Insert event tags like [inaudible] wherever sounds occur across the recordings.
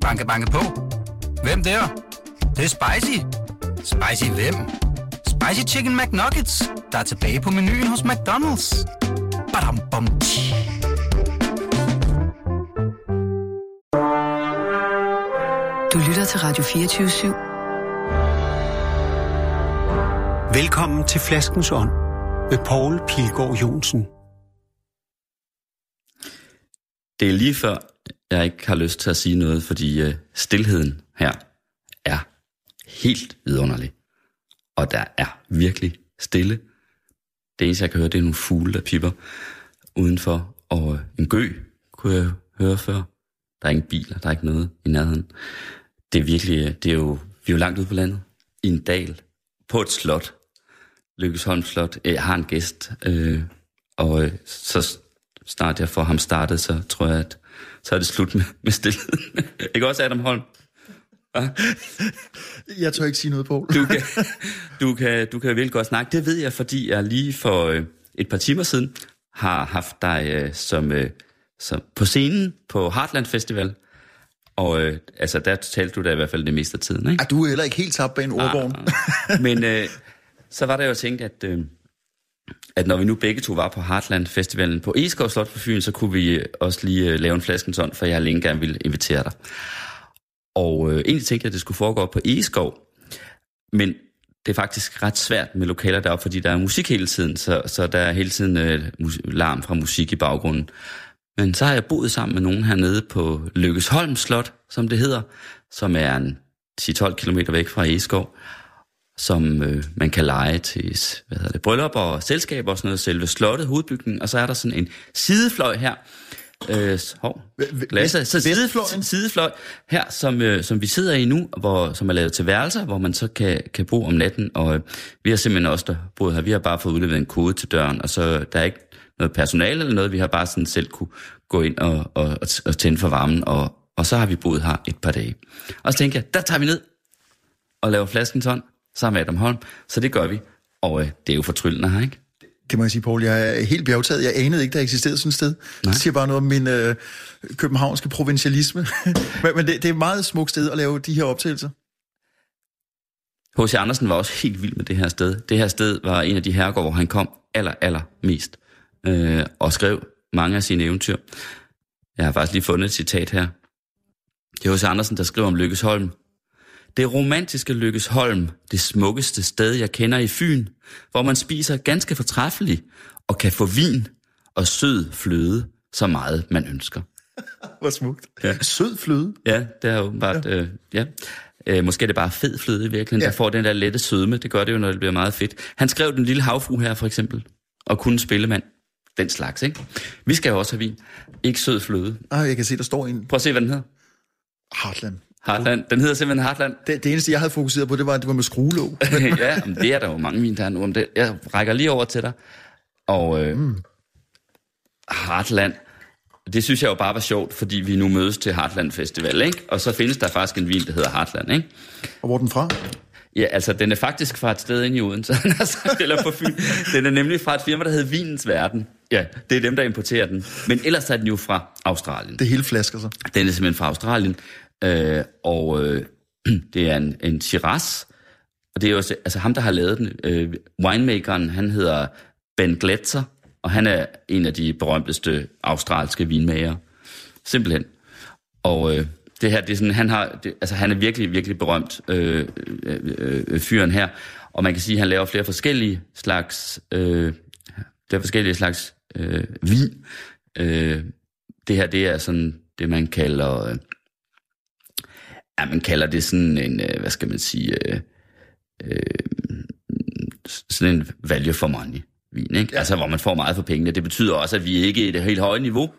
Banke, banke på. Hvem der? Det, det er spicy. Spicy hvem? Spicy Chicken McNuggets, der er tilbage på menuen hos McDonald's. Badum, bom, tji. Du lytter til Radio 24 /7. Velkommen til Flaskens Ånd med Poul Pilgaard Jonsen. Det er lige før, jeg ikke har lyst til at sige noget, fordi øh, uh, stillheden her er helt vidunderlig. Og der er virkelig stille. Det eneste, jeg kan høre, det er nogle fugle, der pipper udenfor. Og øh, en gø kunne jeg høre før. Der er ingen biler, der er ikke noget i nærheden. Det er virkelig, øh, det er jo, vi er jo langt ude på landet. I en dal. På et slot. Lykkesholm Slot. Jeg har en gæst. Øh, og øh, så snart jeg får ham startet, så tror jeg, at så er det slut med, med stillheden. [laughs] ikke også, Adam Holm? Jeg tør ikke sige noget, Poul. Du kan, du, kan, du kan virkelig godt snakke. Det ved jeg, fordi jeg lige for øh, et par timer siden har haft dig øh, som, øh, som på scenen på Heartland Festival. Og øh, altså, der talte du da i hvert fald det meste af tiden, ikke? Ej, du er heller ikke helt tabt bag en ordvogn. Ah, men øh, så var der jo tænkt, at, øh, at når vi nu begge to var på Heartland Festivalen på Eskov Slot på Fyn, så kunne vi øh, også lige øh, lave en flaskensånd, for jeg har længe gerne ville invitere dig. Og øh, egentlig tænkte jeg, at det skulle foregå på Eskov, men det er faktisk ret svært med lokaler deroppe, fordi der er musik hele tiden, så, så der er hele tiden øh, larm fra musik i baggrunden. Men så har jeg boet sammen med nogen hernede på Lykkesholm Slot, som det hedder, som er en 10-12 km væk fra Eskov, som øh, man kan lege til hvad hedder det, bryllup og selskaber og sådan noget, selve slottet, hovedbygningen, og så er der sådan en sidefløj her, øh, hov, glasset, så sidefløjen, sidefløj her, som, øh, som vi sidder i nu, hvor, som er lavet til værelser, hvor man så kan, kan bo om natten, og øh, vi har simpelthen også der boet her, vi har bare fået udleveret en kode til døren, og så der er ikke noget personale eller noget, vi har bare sådan selv kunne gå ind og, og, og, og tænde for varmen, og, og så har vi boet her et par dage. Og så tænker jeg, der tager vi ned og laver flasken sådan, sammen med Adam Holm, så det gør vi, og øh, det er jo fortryllende her, ikke? Det må jeg sige, Poul. Jeg er helt bjergtaget. Jeg anede ikke, der eksisterede sådan et sted. Nej. Det siger bare noget om min øh, københavnske provincialisme. [laughs] men men det, det er et meget smukt sted at lave de her optagelser. H.C. Andersen var også helt vild med det her sted. Det her sted var en af de herregårde, hvor han kom aller, aller mest. Øh, og skrev mange af sine eventyr. Jeg har faktisk lige fundet et citat her. Det er H.C. Andersen, der skriver om Lykkesholm. Det romantiske Lykkesholm, det smukkeste sted, jeg kender i Fyn, hvor man spiser ganske fortræffeligt og kan få vin og sød fløde, så meget man ønsker. [laughs] Hvor smukt. Ja. Sød fløde. Ja, det er jo bare, ja. Øh, ja. Øh, måske er det bare fed fløde i virkeligheden, ja. der får den der lette sødme. Det gør det jo, når det bliver meget fedt. Han skrev Den lille havfru her, for eksempel, og kunne spille mand. Den slags, ikke? Vi skal jo også have vin. Ikke sød fløde. Ah, jeg kan se, der står en. Prøv at se, hvad den hedder. Heartland. Heartland. Den hedder simpelthen Heartland. Det, det eneste, jeg havde fokuseret på, det var, at det var med skruelåg. [laughs] ja, men det er der jo mange vin, der er nu om det. Jeg rækker lige over til dig. Og øh, mm. Heartland, det synes jeg jo bare var sjovt, fordi vi nu mødes til Heartland Festival, ikke? Og så findes der faktisk en vin, der hedder Heartland, ikke? Og hvor er den fra? Ja, altså, den er faktisk fra et sted inde i Odense, [laughs] eller på Fyn. Den er nemlig fra et firma, der hedder Vinens Verden. Ja, det er dem, der importerer den. Men ellers er den jo fra Australien. Det hele flasker så? Den er simpelthen fra Australien. Øh, og øh, [clears throat] det er en, en Shiraz. Og det er jo altså ham, der har lavet den. Øh, winemakeren, han hedder Ben Gletzer, og han er en af de berømteste australske vinmager. Simpelthen. Og øh, det her, det er sådan, han har, det, altså han er virkelig, virkelig berømt, øh, øh, øh, fyren her. Og man kan sige, at han laver flere forskellige slags, øh, flere forskellige slags øh, vin. Øh, det her, det er sådan det, man kalder, øh, ja, man kalder det sådan en, øh, hvad skal man sige, øh, øh, sådan en value for money vin, ikke? Ja. Altså, hvor man får meget for pengene. Det betyder også, at vi ikke er i det helt høje niveau.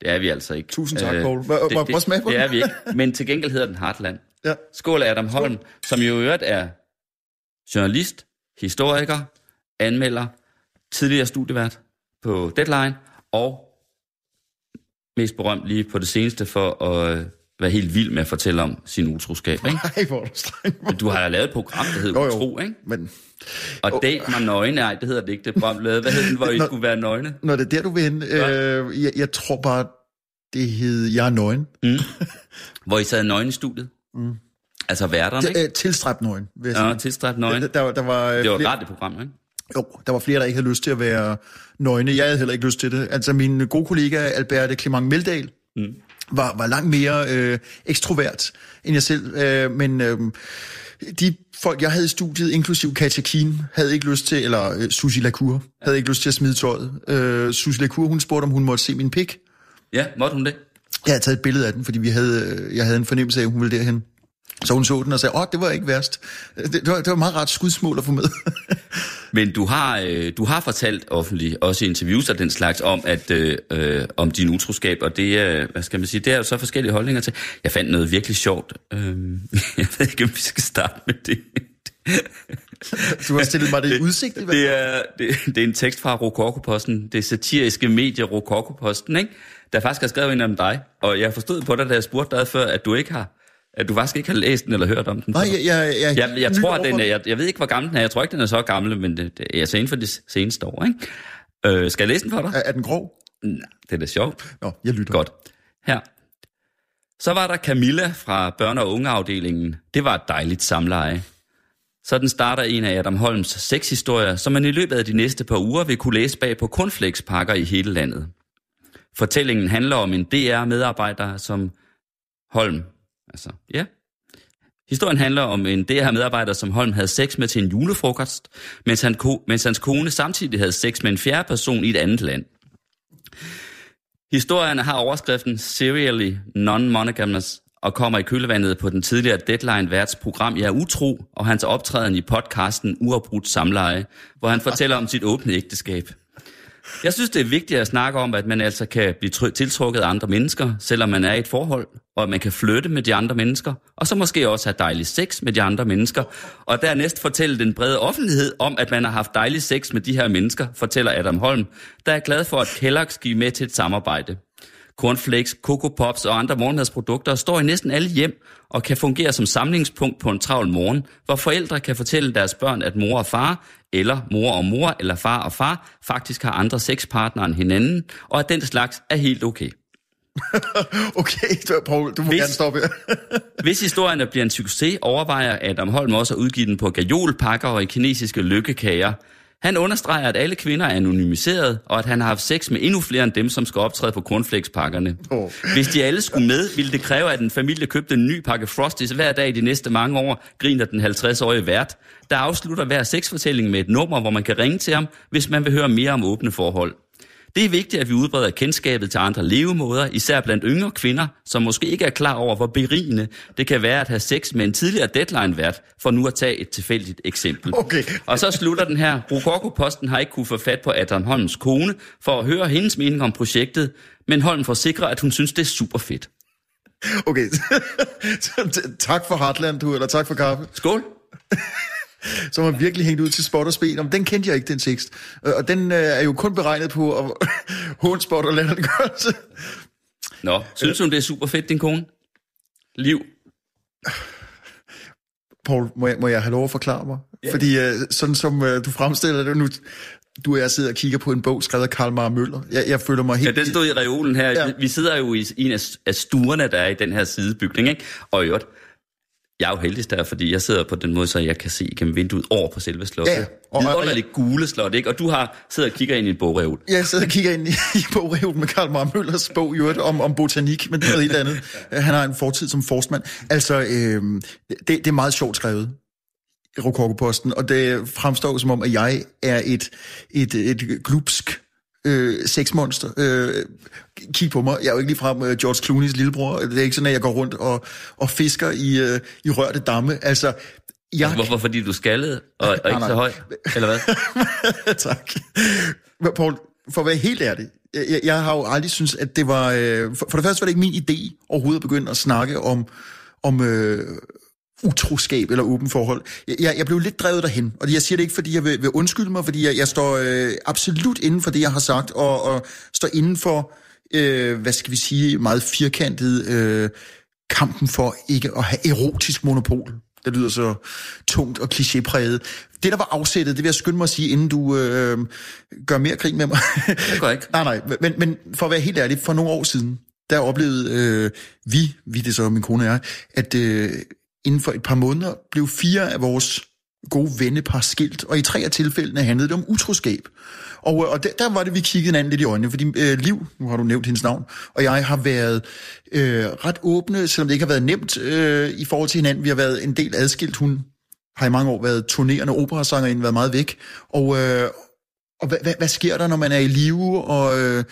Det er vi altså ikke. Tusind tak, Poul. Prøv smage på det, er vi ikke. [laughs] Men til gengæld hedder den Heartland. Ja. Skål Adam Holm, Skål. som jo i øvrigt er journalist, historiker, anmelder, tidligere studievært på Deadline, og mest berømt lige på det seneste for at være helt vild med at fortælle om sin utroskab. Ikke? [laughs] Nej, hvor er du streng. Du har lavet et program, der hedder Utro, ikke? Men... Og oh. date mig nøgne, nej, det hedder det ikke, det program lavet. Hvad hedder den, hvor I Nå, skulle være nøgne? Når det er der, du vil hen, øh, jeg, jeg tror bare, Det hed Jeg er nøgen. Mm. [laughs] Hvor I sad nøgen i studiet. Mm. Altså værterne, ikke? Øh, tilstræbt nøgen, vil jeg sige. Ja, tilstræbt nøgen. Der, der, der var, øh, Det var et flere- radioprogram, ikke? Jo, der var flere, der ikke havde lyst til at være nøgne. Jeg havde heller ikke lyst til det. Altså min gode kollega Albert Clement Meldal mm. var, var langt mere øh, ekstrovert end jeg selv. Øh, men øh, de folk, jeg havde i studiet, inklusiv Katja Keen, havde ikke lyst til, eller øh, Susie Lacour, havde ikke lyst til at smide tøjet. Øh, Susie Lacour, hun spurgte, om hun måtte se min pik. Ja, måtte hun det? Jeg havde taget et billede af den, fordi vi havde, øh, jeg havde en fornemmelse af, at hun ville derhen. Så hun så den og sagde, åh, det var ikke værst. Det, det, var, det var meget ret skudsmål at få med. [laughs] Men du har, øh, du har fortalt offentligt, også i interviews og den slags, om, at, øh, øh, om din utroskab, og det er, hvad skal man sige, det er jo så forskellige holdninger til. Jeg fandt noget virkelig sjovt. Øh, [laughs] jeg ved ikke, om vi skal starte med det. Du har stillet mig det i udsigt. i. Det er, det, det er en tekst fra Rokokoposten, det satiriske medie Rokokoposten, ikke? der faktisk har skrevet en om dig, og jeg forstod på dig, da jeg spurgte dig før, at du ikke har, du faktisk ikke har læst den eller hørt om den. Nej, jeg, jeg, jeg, Jeg, jeg tror, at den er, jeg, jeg ved ikke, hvor gammel den er. Jeg tror ikke, den er så gammel, men det, det er altså inden for de seneste år. Ikke? Øh, skal jeg læse den for dig? Er, er den grov? Nej, det er da sjovt. Nå, jeg lytter. Godt. Her. Så var der Camilla fra børne- og ungeafdelingen. Det var et dejligt samleje. Sådan starter en af Adam Holms sexhistorier, som man i løbet af de næste par uger vil kunne læse bag på cornflakespakker i hele landet. Fortællingen handler om en DR-medarbejder, som Holm... Altså, ja. Historien handler om en DR-medarbejder, som Holm havde sex med til en julefrokost, mens, han, ko- mens hans kone samtidig havde sex med en fjerde person i et andet land. Historierne har overskriften Serially Non-Monogamous og kommer i kølvandet på den tidligere Deadline-værts program Jeg er utro og hans optræden i podcasten Uafbrudt Samleje, hvor han fortæller om sit åbne ægteskab. Jeg synes, det er vigtigt at snakke om, at man altså kan blive tiltrukket af andre mennesker, selvom man er i et forhold, og at man kan flytte med de andre mennesker, og så måske også have dejlig sex med de andre mennesker, og dernæst fortælle den brede offentlighed om, at man har haft dejlig sex med de her mennesker, fortæller Adam Holm, der er glad for, at Kellogg's giver med til et samarbejde. Cornflakes, Coco Pops og andre morgenmadsprodukter står i næsten alle hjem og kan fungere som samlingspunkt på en travl morgen, hvor forældre kan fortælle deres børn, at mor og far, eller mor og mor, eller far og far, faktisk har andre sexpartnere end hinanden, og at den slags er helt okay. [laughs] Okay, du, Paul, du må Hvis- gerne stoppe her. [laughs] Hvis historien bliver en succes, overvejer Adam Holm også at udgive den på gajolpakker og i kinesiske lykkekager. Han understreger, at alle kvinder er anonymiseret, og at han har haft sex med endnu flere end dem, som skal optræde på cornflakespakkerne. Åh. Hvis de alle skulle med, ville det kræve, at en familie købte en ny pakke Frosties hver dag de næste mange år, griner den 50-årige vært, der afslutter hver sexfortælling med et nummer, hvor man kan ringe til ham, hvis man vil høre mere om åbne forhold. Det er vigtigt, at vi udbreder kendskabet til andre levemåder, især blandt yngre kvinder, som måske ikke er klar over, hvor berigende det kan være at have sex med en tidligere deadline-vært, for nu at tage et tilfældigt eksempel. Okay. Og så slutter den her. Rokoko-posten har ikke kunne få fat på Adam Holms kone for at høre hendes mening om projektet, men Holm forsikrer, at hun synes, det er super fedt. Okay, [laughs] tak for Heartland, du, eller tak for kaffe, Skål! Som har virkelig hængt ud til spot og. Om den kendte jeg ikke, den tekst. Øh, Og den øh, er jo kun beregnet på at [laughs] hånd spot og latterliggørelse. Nå, synes hun, det er super fedt, din kone? Liv. Paul, må jeg, må jeg have lov at forklare mig? Yeah. Fordi øh, sådan som øh, du fremstiller det nu, du og jeg sidder og kigger på en bog skrevet af Karl Mar Møller. Jeg, jeg føler mig Ja, helt... den stod i reolen her. Ja. Ja. Vi sidder jo i en af, af stuerne, der er i den her sidebygning, ikke? Og i øvrigt, jeg er jo heldig der, fordi jeg sidder på den måde, så jeg kan se gennem vinduet over på selve slottet. Ja, og- Vidunderligt gule slot, ikke? Og du har sidder og kigger ind i en bogreol. Jeg sidder og kigger ind i, [laughs] i bogreolen med Karl Mar Møllers bog i øvrigt, om, om botanik, men det er noget helt andet. Han har en fortid som forstmand. Altså, øh, det, det er meget sjovt skrevet. Rokokoposten, og det fremstår som om, at jeg er et, et, et glupsk øh, sexmonster. Øh, kig på mig, jeg er jo ikke ligefrem øh, George Clooney's lillebror. Det er ikke sådan, at jeg går rundt og, og fisker i, øh, i rørte damme. Altså, jeg, Hvorfor? Fordi du skaldet og, og ikke nej. så høj? Eller hvad? [laughs] tak. Men Paul, for at være helt ærlig, jeg, jeg har jo aldrig synes at det var... Øh, for, for det første var det ikke min idé overhovedet at begynde at snakke om, om øh, utroskab eller åben forhold. Jeg, jeg, blev lidt drevet derhen, og jeg siger det ikke, fordi jeg vil, vil undskylde mig, fordi jeg, jeg står øh, absolut inden for det, jeg har sagt, og, og står inden for, øh, hvad skal vi sige, meget firkantet øh, kampen for ikke at have erotisk monopol. Det lyder så tungt og klichépræget. Det, der var afsættet, det vil jeg skynde mig at sige, inden du øh, gør mere krig med mig. [laughs] Det går ikke. nej, nej, men, men for at være helt ærlig, for nogle år siden, der oplevede øh, vi, vi det så min kone og jeg, at øh, inden for et par måneder blev fire af vores gode vennepar skilt, og i tre af tilfældene handlede det om utroskab. Og, og der, der var det, vi kiggede hinanden lidt i øjnene, fordi øh, Liv, nu har du nævnt hendes navn, og jeg har været øh, ret åbne, selvom det ikke har været nemt øh, i forhold til hinanden. Vi har været en del adskilt. Hun har i mange år været turnerende operasanger, inden været meget væk. Og, øh, og hvad, hvad, hvad sker der, når man er i live, og øh,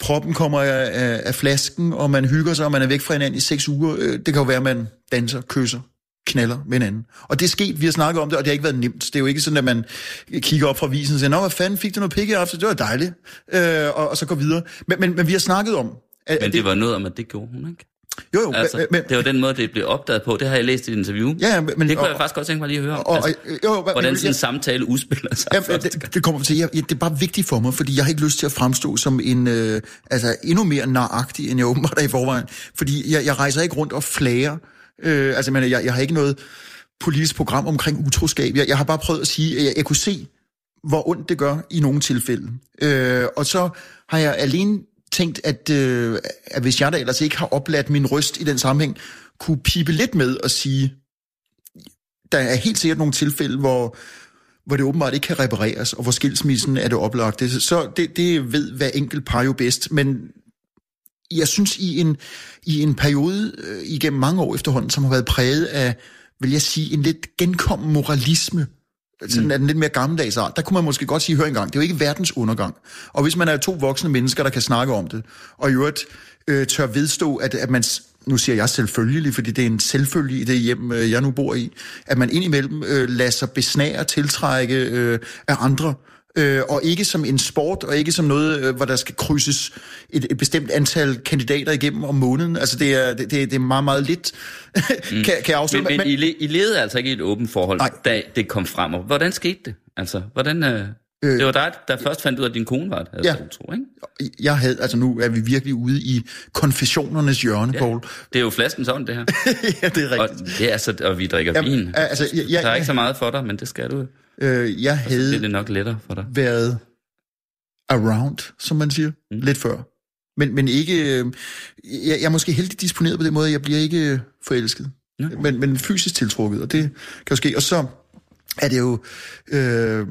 proppen kommer af, af, af flasken, og man hygger sig, og man er væk fra hinanden i seks uger? Øh, det kan jo være, at man danser, kysser, knaller med hinanden. Og det er sket, vi har snakket om det, og det har ikke været nemt. Det er jo ikke sådan, at man kigger op fra visen og siger, Nå, hvad fanden, fik du noget pik i aften? Det var dejligt. Øh, og, og så går videre. Men, men, men vi har snakket om... At, Men det var noget om, at det gjorde hun, ikke? Jo, jo, Altså, men, det var den måde, det blev opdaget på. Det har jeg læst i et interview. Ja, men- det kunne og- jeg faktisk godt tænke mig lige at høre om. og- altså, jo, jo, hvordan sådan en ja. samtale udspiller sig. Ja, det, det kommer til. Jeg, jeg, det er bare vigtigt for mig, fordi jeg har ikke lyst til at fremstå som en, øh, altså endnu mere naragtig, end jeg åbenbart er i forvejen. Fordi jeg, jeg rejser ikke rundt og flager. Øh, altså, men jeg, jeg har ikke noget politisk program omkring utroskab. Jeg, jeg har bare prøvet at sige, at jeg, jeg kunne se, hvor ondt det gør i nogle tilfælde. Øh, og så har jeg alene tænkt, at, øh, at hvis jeg da ellers ikke har opladt min røst i den sammenhæng, kunne pipe lidt med og sige, der er helt sikkert nogle tilfælde, hvor, hvor det åbenbart ikke kan repareres, og hvor skilsmissen er det oplagte. Så det, det ved hver enkelt par jo bedst, men jeg synes i en, i en periode øh, igennem mange år efterhånden, som har været præget af, vil jeg sige, en lidt genkommen moralisme, sådan mm. er den lidt mere gammeldags art, der kunne man måske godt sige, hør engang, det er jo ikke verdens undergang. Og hvis man er to voksne mennesker, der kan snakke om det, og i øvrigt øh, tør vedstå, at, at man, nu siger jeg selvfølgelig, fordi det er en selvfølge i det hjem, øh, jeg nu bor i, at man indimellem øh, lader sig besnære, tiltrække øh, af andre, øh, og ikke som en sport, og ikke som noget, øh, hvor der skal krydses et, et bestemt antal kandidater igennem om måneden. Altså det er, det, det er meget, meget lidt, [laughs] kan, kan jeg afsløre. Men, men, I, le- I levede altså ikke i et åbent forhold, Nej. da det kom frem. Og Hvordan skete det? Altså, hvordan... Øh, øh, det var dig, der først fandt ud af, at din kone var det, altså, Ja. tro, ikke? jeg havde, altså nu er vi virkelig ude i konfessionernes hjørne, ja. Paul. Det er jo flaskens ånd, det her. [laughs] ja, det er Og, rigtigt. det er så, og vi drikker Jamen, vin. altså, jeg- jeg- der er ikke så meget for dig, men det skal du. Øh, jeg Det er havde det nok lettere for dig. været around, som man siger, mm. lidt før. Men, men ikke... Øh, jeg, jeg er måske heldig disponeret på den måde, at jeg bliver ikke øh, forelsket. Ja. Men, men fysisk tiltrukket, og det kan jo ske. Og så er det jo øh,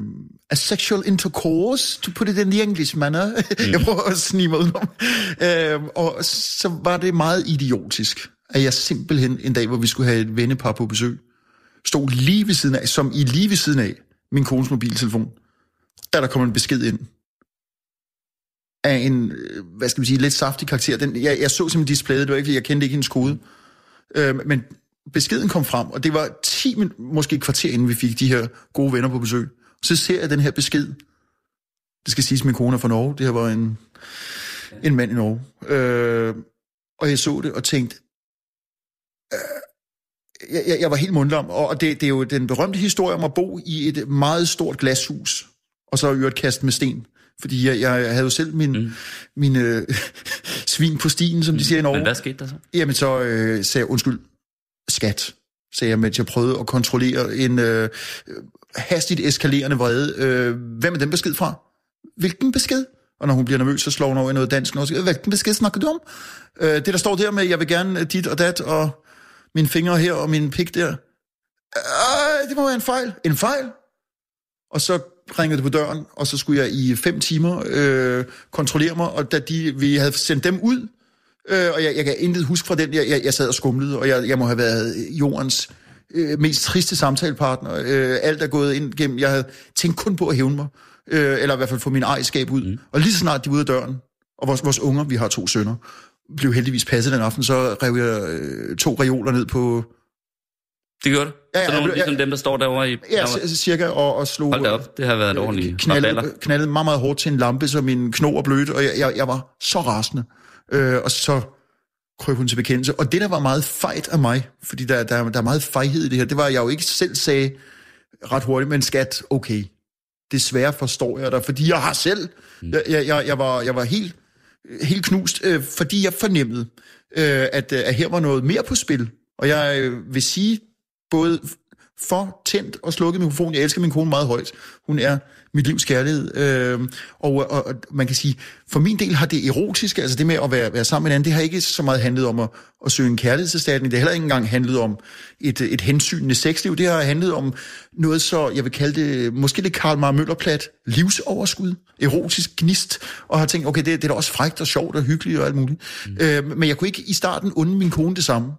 a sexual intercourse, to put it in the English manner. Mm. [laughs] jeg prøver at snige mig udenom. Øh, og så var det meget idiotisk, at jeg simpelthen en dag, hvor vi skulle have et vennepar på besøg, stod lige ved siden af, som i lige ved siden af min kones mobiltelefon, da der kom en besked ind af en, øh, hvad skal man sige, lidt saftig karakter. Den, jeg, jeg så simpelthen displayet, det var ikke, fordi jeg kendte ikke hendes kode. Øh, men beskeden kom frem, og det var 10 min, måske et kvarter, inden vi fik de her gode venner på besøg. Så ser jeg den her besked. Det skal siges, min kone er fra Norge. Det her var en, en mand i Norge. Øh, og jeg så det og tænkte, øh, jeg, jeg, jeg var helt mundlam, og det, det er jo den berømte historie om at bo i et meget stort glashus, og så øvrigt kaste med sten. Fordi jeg, jeg havde jo selv min, mm. min øh, [laughs] svin på stien, som de siger i Norge. Men hvad skete der så? Jamen så øh, sagde jeg, undskyld, skat, sagde jeg, mens jeg prøvede at kontrollere en øh, hastigt eskalerende vrede. Øh, hvem er den besked fra? Hvilken besked? Og når hun bliver nervøs, så slår hun over i noget dansk. Hvilken besked snakker du om? Øh, det, der står der med, jeg vil gerne dit og dat, og mine fingre her, og min pik der. Øh, det må være en fejl. En fejl? Og så ringede det på døren, og så skulle jeg i fem timer øh, kontrollere mig, og da de, vi havde sendt dem ud, øh, og jeg, jeg kan intet huske fra den, jeg, jeg, jeg sad og skumlede, og jeg, jeg må have været jordens øh, mest triste samtalepartner. Øh, alt er gået ind gennem, jeg havde tænkt kun på at hævne mig, øh, eller i hvert fald få min ejerskab ud. Mm. Og lige så snart de var ude af døren, og vores, vores unger, vi har to sønner, blev heldigvis passet den aften, så rev jeg øh, to reoler ned på, Det gjorde du? Ja, ja, så nogle, jeg- ligesom dem, der står derovre i... ja, derovre. cirka, og, og slog... Hold da op, det har været et ordentligt knaldede, knaldede meget, meget hårdt til en lampe, så min knog var blødt, og jeg, jeg, jeg var så rasende. Øh, og så krøb hun til bekendelse. Og det, der var meget fejt af mig, fordi der, der, der er meget fejhed i det her, det var, at jeg jo ikke selv sagde ret hurtigt, men skat, okay, desværre forstår jeg dig, fordi jeg har selv, jeg, jeg, jeg, jeg, var, jeg var helt, helt knust, øh, fordi jeg fornemmede, øh, at, øh, at her var noget mere på spil. Og jeg øh, vil sige, både for tændt og slukket mikrofon. Jeg elsker min kone meget højt. Hun er mit livs kærlighed. Øh, og, og, og man kan sige, for min del har det erotiske, altså det med at være, være sammen med en anden, det har ikke så meget handlet om at, at søge en kærlighedserstatning. Det har heller ikke engang handlet om et, et hensynende sexliv. Det har handlet om noget så, jeg vil kalde det, måske lidt Karl Mar Møllerplat, livsoverskud, erotisk gnist, og har tænkt, okay, det, det er da også frægt og sjovt og hyggeligt og alt muligt. Mm. Øh, men jeg kunne ikke i starten unde min kone det samme.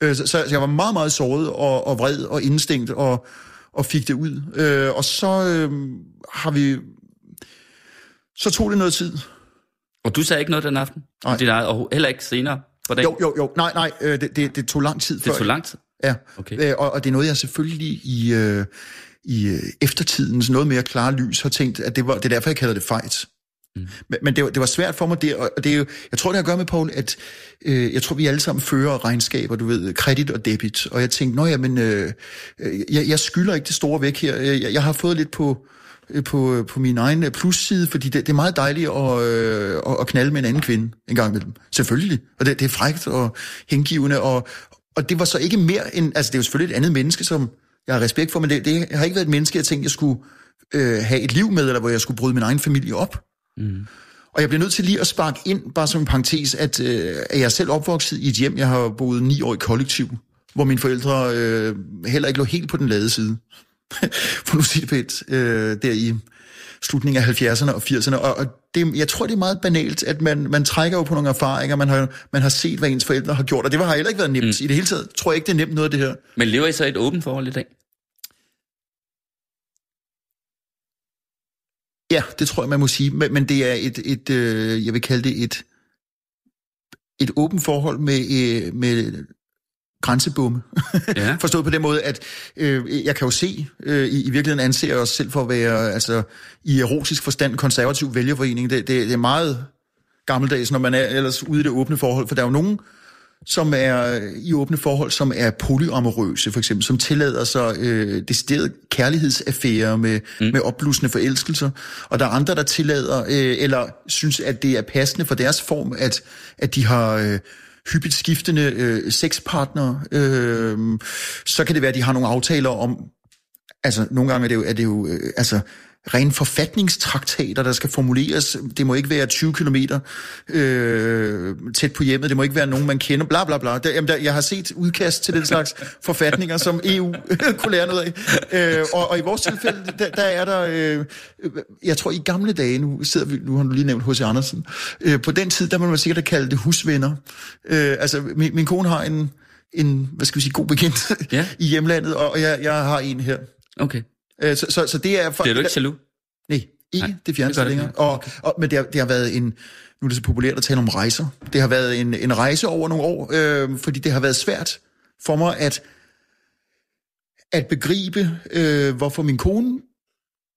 Øh, så, så jeg var meget, meget såret og, og vred og indstængt og, og fik det ud. Øh, og så øh, har vi... Så tog det noget tid. Og du sagde ikke noget den aften? Nej. Din eget, og heller ikke senere på dagen? Jo, jo, jo. Nej, nej, øh, det, det, det tog lang tid. Det tog lang tid? Ja, Okay. øh, og, og det er noget, jeg selvfølgelig i, øh, i øh, eftertidens noget mere klare lys har tænkt, at det, var, det er derfor, jeg kalder det fejt. Mm. Men, men det, var, det var svært for mig der, og det er jo, jeg tror, det har at gøre med, Paul, at øh, jeg tror, vi alle sammen fører regnskaber, du ved, kredit og debit, og jeg tænkte, nå ja, men øh, øh jeg, jeg skylder ikke det store væk her. Jeg, jeg har fået lidt på, øh, på, øh, på min egen plusside, fordi det, det er meget dejligt at, øh, at, at knalde med en anden kvinde en gang imellem. Selvfølgelig. Og det, det er frægt og hengivende, og, og det var så ikke mere end, altså det er jo selvfølgelig et andet menneske, som jeg har respekt for, men det, det har ikke været et menneske, jeg tænkte, jeg skulle øh, have et liv med, eller hvor jeg skulle bryde min egen familie op. Mm. Og jeg bliver nødt til lige at sparke ind, bare som en parentes, at, øh, at jeg er selv opvokset i et hjem, jeg har boet ni år i kollektiv, hvor mine forældre øh, heller ikke lå helt på den lade side. [laughs] For nu sige det pænt, øh, der i slutningen af 70'erne og 80'erne. Og, og det, jeg tror, det er meget banalt, at man, man trækker jo på nogle erfaringer, man har, man har set, hvad ens forældre har gjort, og det har heller ikke været nemt. Mm. I det hele taget tror jeg ikke, det er nemt noget af det her. Men lever I så i et åbent forhold i dag? Ja, det tror jeg, man må sige. Men, men det er et, et øh, jeg vil kalde det et, et åbent forhold med, øh, med grænsebomme. Ja. [laughs] Forstået på den måde, at øh, jeg kan jo se, øh, i, i virkeligheden anser jeg os selv for at være altså, i erotisk forstand konservativ vælgerforening. Det, det, det er meget gammeldags, når man er ellers ude i det åbne forhold, for der er jo nogen, som er i åbne forhold, som er polyamorøse, for eksempel, som tillader sig øh, decideret kærlighedsaffærer med, mm. med opblusende forelskelser, og der er andre, der tillader, øh, eller synes, at det er passende for deres form, at, at de har... Øh, hyppigt skiftende øh, sexpartnere, øh, så kan det være, at de har nogle aftaler om, altså nogle gange er det jo, er det jo øh, altså, rene forfatningstraktater, der skal formuleres. Det må ikke være 20 km øh, tæt på hjemmet, det må ikke være nogen, man kender, bla bla bla. Der, jamen, der, jeg har set udkast til den slags [laughs] forfatninger, som EU [laughs] kunne lære noget af. Øh, og, og i vores tilfælde, der, der er der, øh, jeg tror i gamle dage, nu sidder vi, nu har du lige nævnt H.C. Andersen, øh, på den tid, der må man sikkert have kaldt det husvenner. Øh, altså, min, min kone har en, en, hvad skal vi sige, god bekendt Ja. [laughs] i hjemlandet, og jeg, jeg har en her. Okay. Øh, så, så, så det er... For, Bliver du ikke jaloux? Nej, ikke. Nej, det fjerner det sig det længere. ikke. Og, og, men det har, det har været en... Nu er det så populært at tale om rejser. Det har været en, en rejse over nogle år, øh, fordi det har været svært for mig at, at begribe, øh, hvorfor min kone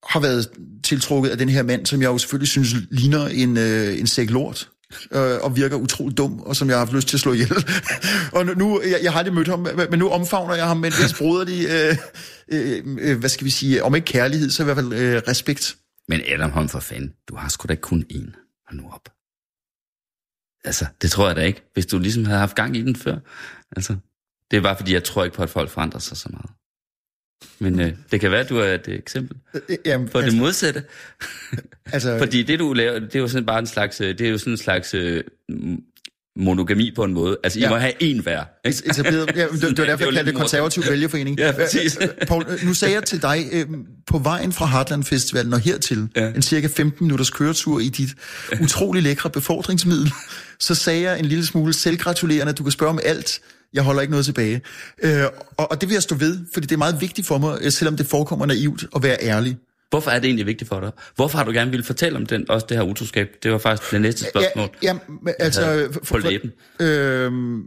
har været tiltrukket af den her mand, som jeg jo selvfølgelig synes ligner en, øh, en sæk lort øh, og virker utrolig dum, og som jeg har haft lyst til at slå ihjel. [laughs] og nu, jeg, jeg har aldrig mødt ham, men nu omfavner jeg ham med en broderlig, øh, øh, øh, hvad skal vi sige, om ikke kærlighed, så i hvert fald øh, respekt. Men Adam Holm for fanden, du har sgu da kun én. Hold nu op. Altså, det tror jeg da ikke, hvis du ligesom havde haft gang i den før. Altså, det er bare fordi, jeg tror ikke på, at folk forandrer sig så meget. Men øh, det kan være, at du er et eksempel Øh, Jamen, på det modsatte. [laughs] altså, Fordi det, du laver, det er jo sådan bare en slags, øh, det er jo sådan en slags øh, monogami på en måde. Altså, I Ja. må have én hver. ikke? etableret, ja, det, det var [laughs] derfor, er jeg kaldte det konservativ vælgerforening. Ja, præcis. Øh, øh, Paul, øh, nu sagde jeg til dig, øh, på vejen fra Heartland Festivalen og hertil, ja. en cirka 15 minutters køretur i dit utrolig lækre befordringsmiddel, så sagde jeg en lille smule selvgratulerende, at du kan spørge om alt, jeg holder ikke noget tilbage. Øh, og, og det vil jeg stå ved, fordi det er meget vigtigt for mig, øh, selvom det forekommer naivt, at være ærlig. Hvorfor er det egentlig vigtigt for dig? Hvorfor har du gerne ville fortælle om den, også det her utroskab? Det var faktisk det næste spørgsmål. Ja, ja, altså, for- på læben. Øhm,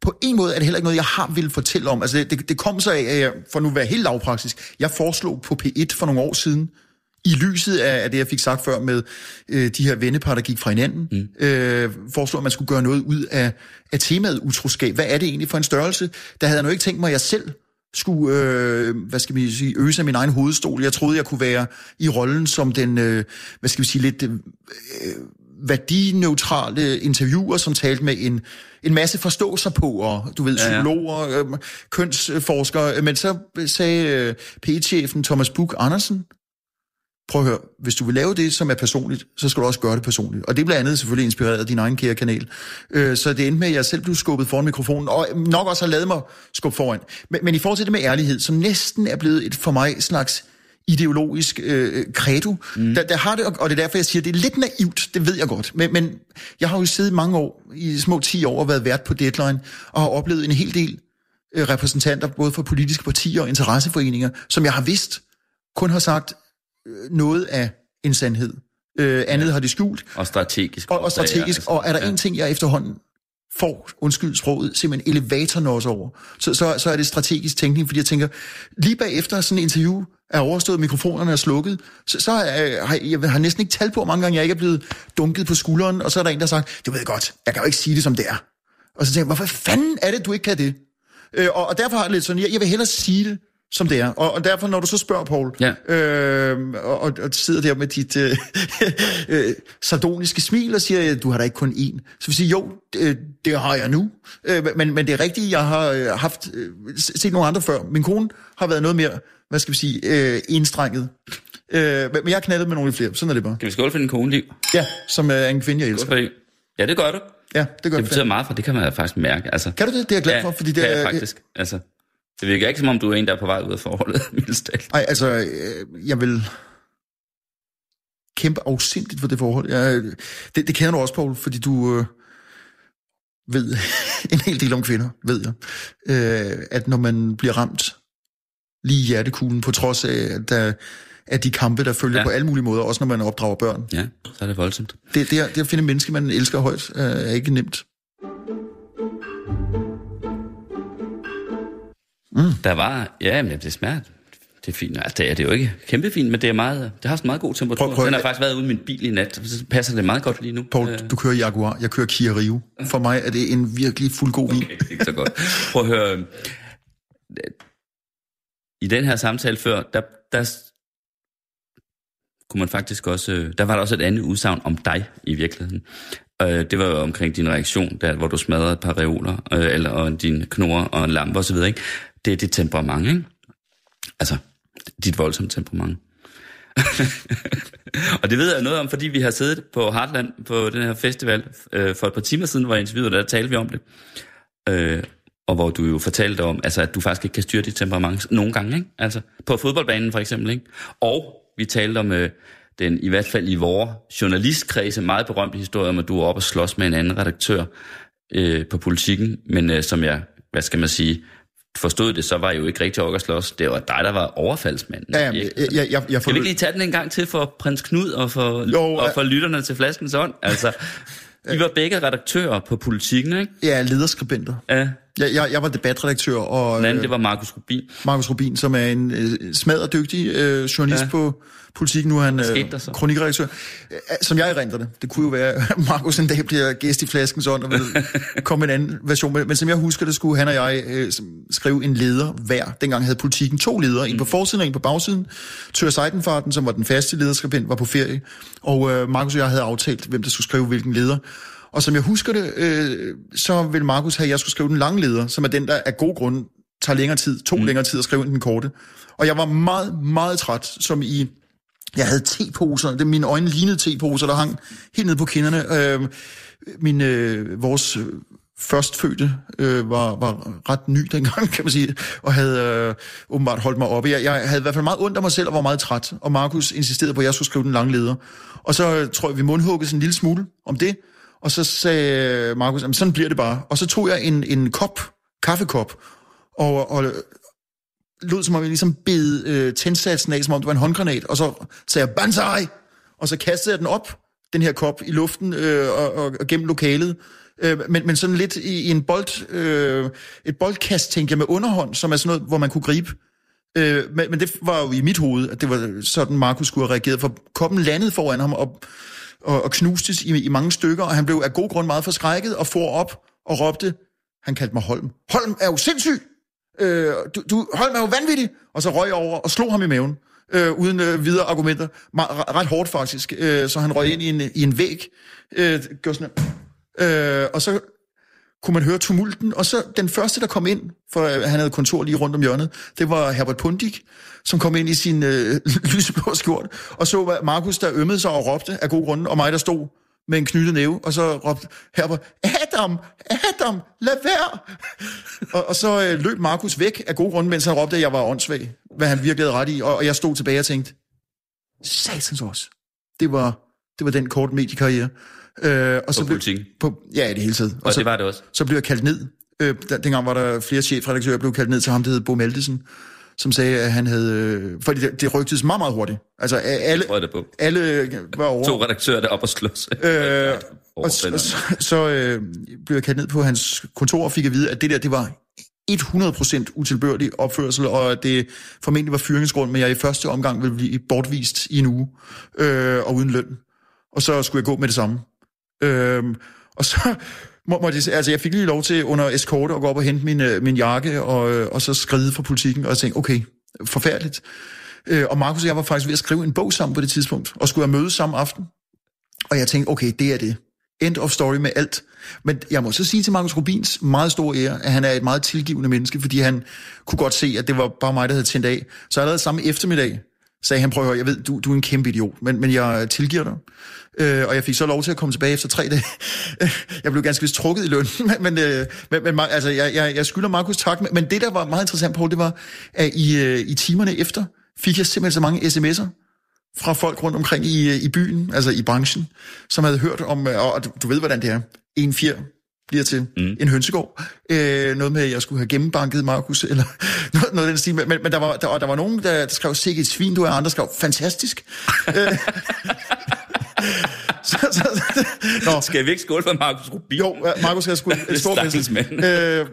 på en måde er det heller ikke noget, jeg har ville fortælle om. Altså, det, det, det kom så af, at jeg, for nu at være helt lavpraktisk, jeg foreslog på P1 for nogle år siden, i lyset af, det, jeg fik sagt før med øh, de her vennepar, der gik fra hinanden, mm. øh, foreslog, at man skulle gøre noget ud af, af temaet utroskab. Hvad er det egentlig for en størrelse? Der havde jeg nu ikke tænkt mig, at jeg selv skulle, øh, hvad skal vi sige, øse af min egen hovedstol. Jeg troede, jeg kunne være i rollen som den, øh, hvad skal vi sige, lidt øh, værdineutrale interviewer, som talte med en, en masse forståsapåere, du ved, Ja, ja. psykologer, øh, kønsforskere, men så sagde øh, P1-chefen Thomas Buk Andersen, prøv at høre, hvis du vil lave det, som er personligt, så skal du også gøre det personligt. Og det blandt andet selvfølgelig inspireret af din egen kære kanal. Øh, så det endte med, at jeg selv blev skubbet foran mikrofonen, og nok også har lavet mig skubbe foran. Men, men i forhold til det med ærlighed, som næsten er blevet et for mig slags ideologisk øh, credo, mm. der, der har det, og det er derfor, jeg siger, det er lidt naivt, det ved jeg godt. Men, men jeg har jo siddet mange år, i små 10 år, og været vært på Deadline, og har oplevet en hel del øh, repræsentanter, både for politiske partier og interesseforeninger, som jeg har vidst, kun har sagt noget af en sandhed. Øh, andet ja. har de skjult, Og strategisk. og, og strategisk, og er der ja. en ting, jeg efterhånden får, undskyld sproget, simpelthen elevatornos over, så, så, så er det strategisk tænkning, fordi jeg tænker, lige bagefter sådan et interview er overstået, mikrofonerne er slukket, så, så er, har jeg har næsten ikke talt på, hvor mange gange jeg ikke er blevet dunket på skulderen, og så er der en, der har sagt, du ved godt, jeg kan jo ikke sige det, som det er. Og så tænker jeg, hvorfor fanden er det, du ikke kan det? Øh, og, og derfor har jeg lidt sådan, jeg, jeg vil hellere sige det, som det er. Og, og derfor, når du så spørger, Paul, Ja. øh, og, og, og sidder der med dit øh, [laughs] øh, sardoniske smil og siger, du har da ikke kun én. Så vil sige, jo, det, det har jeg nu. Øh, men, men det er rigtigt, jeg har øh, haft øh, set nogle andre før. Min kone har været noget mere, hvad skal vi sige, øh, enstrenget. Øh, men jeg har knaldet med nogle flere, sådan er det bare. Kan vi skåle for din kone, Liv? Ja, som er en kvinde, jeg elsker. Det. Ja, det gør du. Ja, det gør Det det. betyder meget for, det kan man faktisk mærke. Altså, Kan du det? Det er jeg glad ja, for, fordi det kan jeg er... faktisk. Altså, det virker ikke, som om du er en, der er på vej ud af forholdet, [laughs] mildest talt. Nej, altså, øh, jeg vil kæmpe afsindigt for det forhold. Jeg, det, det kender du også, Paul, fordi du øh, ved [laughs] en hel del om kvinder, ved jeg. Øh, at når man bliver ramt lige i hjertekuglen, på trods af, at, der, at de kampe, der følger ja. På alle mulige måder, også når man opdrager børn. Ja, så er det voldsomt. Det, det, at, det at finde menneske, man elsker højt, øh, er ikke nemt. Der var, ja, men det smager, det er fint. Altså, det er det jo ikke kæmpe fint, men det er meget, det har sådan meget god temperatur. Prøv- prøv- Den har faktisk været ude i min bil i nat, så passer det meget godt lige nu. Paul, Øh, du kører Jaguar, jeg kører Kia Rio. For mig er det en virkelig fuldgod vin. Okay, det er ikke så godt. Prøv at høre. I den her samtale før, der, der kunne man faktisk også... øh, Der var der også et andet udsagn om dig i virkeligheden. Øh, Det var jo omkring din reaktion, der, hvor du smadrede et par reoler, øh, eller og dine knor og en lampe osv. Ikke? Det er dit temperament, ikke? Altså, dit voldsomme temperament. [laughs] og det ved jeg noget om, fordi vi har siddet på Heartland på den her festival øh, for et par timer siden, hvor jeg interviewede dig, der talte vi om det. Øh, og hvor du jo fortalte om, altså, at du faktisk ikke kan styre dit temperament nogle gange, ikke? Altså, på fodboldbanen for eksempel, ikke? Og vi talte om øh, den, i hvert fald i vores journalistkredse, meget berømte historie om, at du er oppe og slås med en anden redaktør øh, på politikken, men øh, som jeg, hvad skal man sige, forstod det, så var jeg jo ikke rigtig at slås. Det var dig, der var overfaldsmanden. Ja, i jeg, jeg, jeg, jeg Skal vi ikke lige tage den en gang til for prins Knud og for, Jo, og for lytterne til Flaskens Ånd? Altså, I var begge redaktører på politikken, ikke? Ja, lederskribenter. Ja. Jeg, jeg, jeg var debatredaktør, og Den anden, øh, det var Markus Rubin. Markus Rubin, som er en øh, smadret øh, journalist. Ja. på politik. Nu er han så? kronikredaktør. Øh, Som jeg erindrer det. Det kunne jo være, at Markus en dag bliver gæst i flaskens ånd og vil [laughs] komme en anden version. Men, men som jeg husker det, skulle han og jeg øh, skrive en leder hver. Dengang havde politikken to ledere. En på forsiden og en på bagsiden. Tør Seidenfarten, som var den faste lederskribent, var på ferie. Og øh, Markus og jeg havde aftalt, hvem der skulle skrive hvilken leder. Og som jeg husker det, øh, så vil Markus have, at jeg skulle skrive den lange leder, som er den, der af god grund tager længere tid, to mm. længere tid at skrive end den korte. Og jeg var meget, meget træt, som i... Jeg havde teposer, det mine øjne lignede teposer, der hang helt ned på kinderne. Øh, min, øh, vores øh, førstfødte øh, var, var ret ny dengang, [laughs] kan man sige, og havde øh, åbenbart holdt mig oppe. Jeg, jeg havde i hvert fald meget ondt af mig selv og var meget træt, og Markus insisterede på, at jeg skulle skrive den lange leder. Og så øh, tror jeg, vi mundhuggede sådan en lille smule om det, og så sagde øh, Markus, jamen sådan bliver det bare. Og så tog jeg en, en kop, kaffekop, og, og lød som om jeg ligesom bed øh, tændsatsen af, som om det var en håndgranat, og så sagde jeg, banzai! Og så kastede jeg den op, den her kop, i luften øh, og, og, og gennem lokalet. Øh, men, men sådan lidt i, i en bold, øh, et boldkast, tænkte jeg, med underhånd, som er sådan noget, hvor man kunne gribe. Øh, men, men det var jo i mit hoved, at det var sådan, Markus skulle have reageret, for koppen landede foran ham og, og, og knustes i, i mange stykker, og han blev af god grund meget forskrækket og for op og råbte, han kaldte mig Holm. Holm er jo sindssyg! Øh, du, du, holdt mig jo vanvittig! Og så røg jeg over og slog ham i maven. øh, uden øh, videre argumenter. Ma- ret hårdt faktisk. Øh, så han røg ind i en, i en væg, øh, gjorde sådan her. Øh, og så kunne man høre tumulten, og så den første, der kom ind, for øh, han havde kontor lige rundt om hjørnet, det var Herbert Pundik, som kom ind i sin øh, [laughs] lyseblå skjort, og så Markus, der ømmede sig og råbte af god grunde, og mig, der stod med en knyttet næve, og så råbte Herbert, Adam, Adam, lad være! og, og så øh, løb Markus væk af gode grunde, mens han råbte, at jeg var åndssvag, hvad han virkelig havde ret i, og, og jeg stod tilbage og tænkte, satans også. Det var, det var den korte mediekarriere. Øh, og så På blev, politikken. på, ja, i det hele taget. Og så, det var det også. så blev jeg kaldt ned. Øh, der, dengang var der flere chefredaktører, jeg blev kaldt ned til ham, der hed Bo Meldesen, som sagde, at han havde... Øh, fordi det, det rygtedes meget, meget hurtigt. Altså, alle, alle var over. To redaktører der op og slås. Øh, og så, så, så øh, blev jeg kaldt ned på hans kontor og fik at vide, at det der, det var 100% utilbørlig opførsel, og at det formentlig var fyringsgrund, men jeg i første omgang ville blive bortvist i en uge, øh, og uden løn. Og så skulle jeg gå med det samme. Øh, og så må, må det, altså jeg fik lige lov til under eskorte at gå op og hente min, øh, min jakke, og, øh, og så skride fra politikken, og jeg tænkte, okay, forfærdeligt. Øh, og Markus og jeg var faktisk ved at skrive en bog sammen på det tidspunkt, og skulle have mødes samme aften. Og jeg tænkte, okay, det er det. End of story med alt. Men jeg må så sige til Markus Rubins meget stor ære, at han er et meget tilgivende menneske, fordi han kunne godt se, at det var bare mig, der havde tændt af. Så allerede samme eftermiddag sagde han, prøv at høre, jeg ved, du, du er en kæmpe idiot, men, men jeg tilgiver dig. Øh, og jeg fik så lov til at komme tilbage efter tre dage. [laughs] jeg blev ganske vist trukket i løn, [laughs] men, men, øh, men, men altså, jeg, jeg, jeg skylder Markus tak. Men, men det, der var meget interessant, på, det var, at i, øh, i timerne efter fik jeg simpelthen så mange sms'er fra folk rundt omkring i, øh, i byen, altså i branchen, som havde hørt om, øh, og du, du ved, hvordan det er, en fjer bliver til mm. en hønsegård. Øh, noget med, at jeg skulle have gennembanket Markus, eller [laughs] noget, noget af den stil. Men, men der, var, der, og der var nogen, der, der skrev, sikke et svin, du er, andre skrev, fantastisk. Øh, [laughs] så, så, så, nå, Skal vi ikke skåle for Markus Rubin? jo, Markus har sgu [laughs] fest. mand. Øh,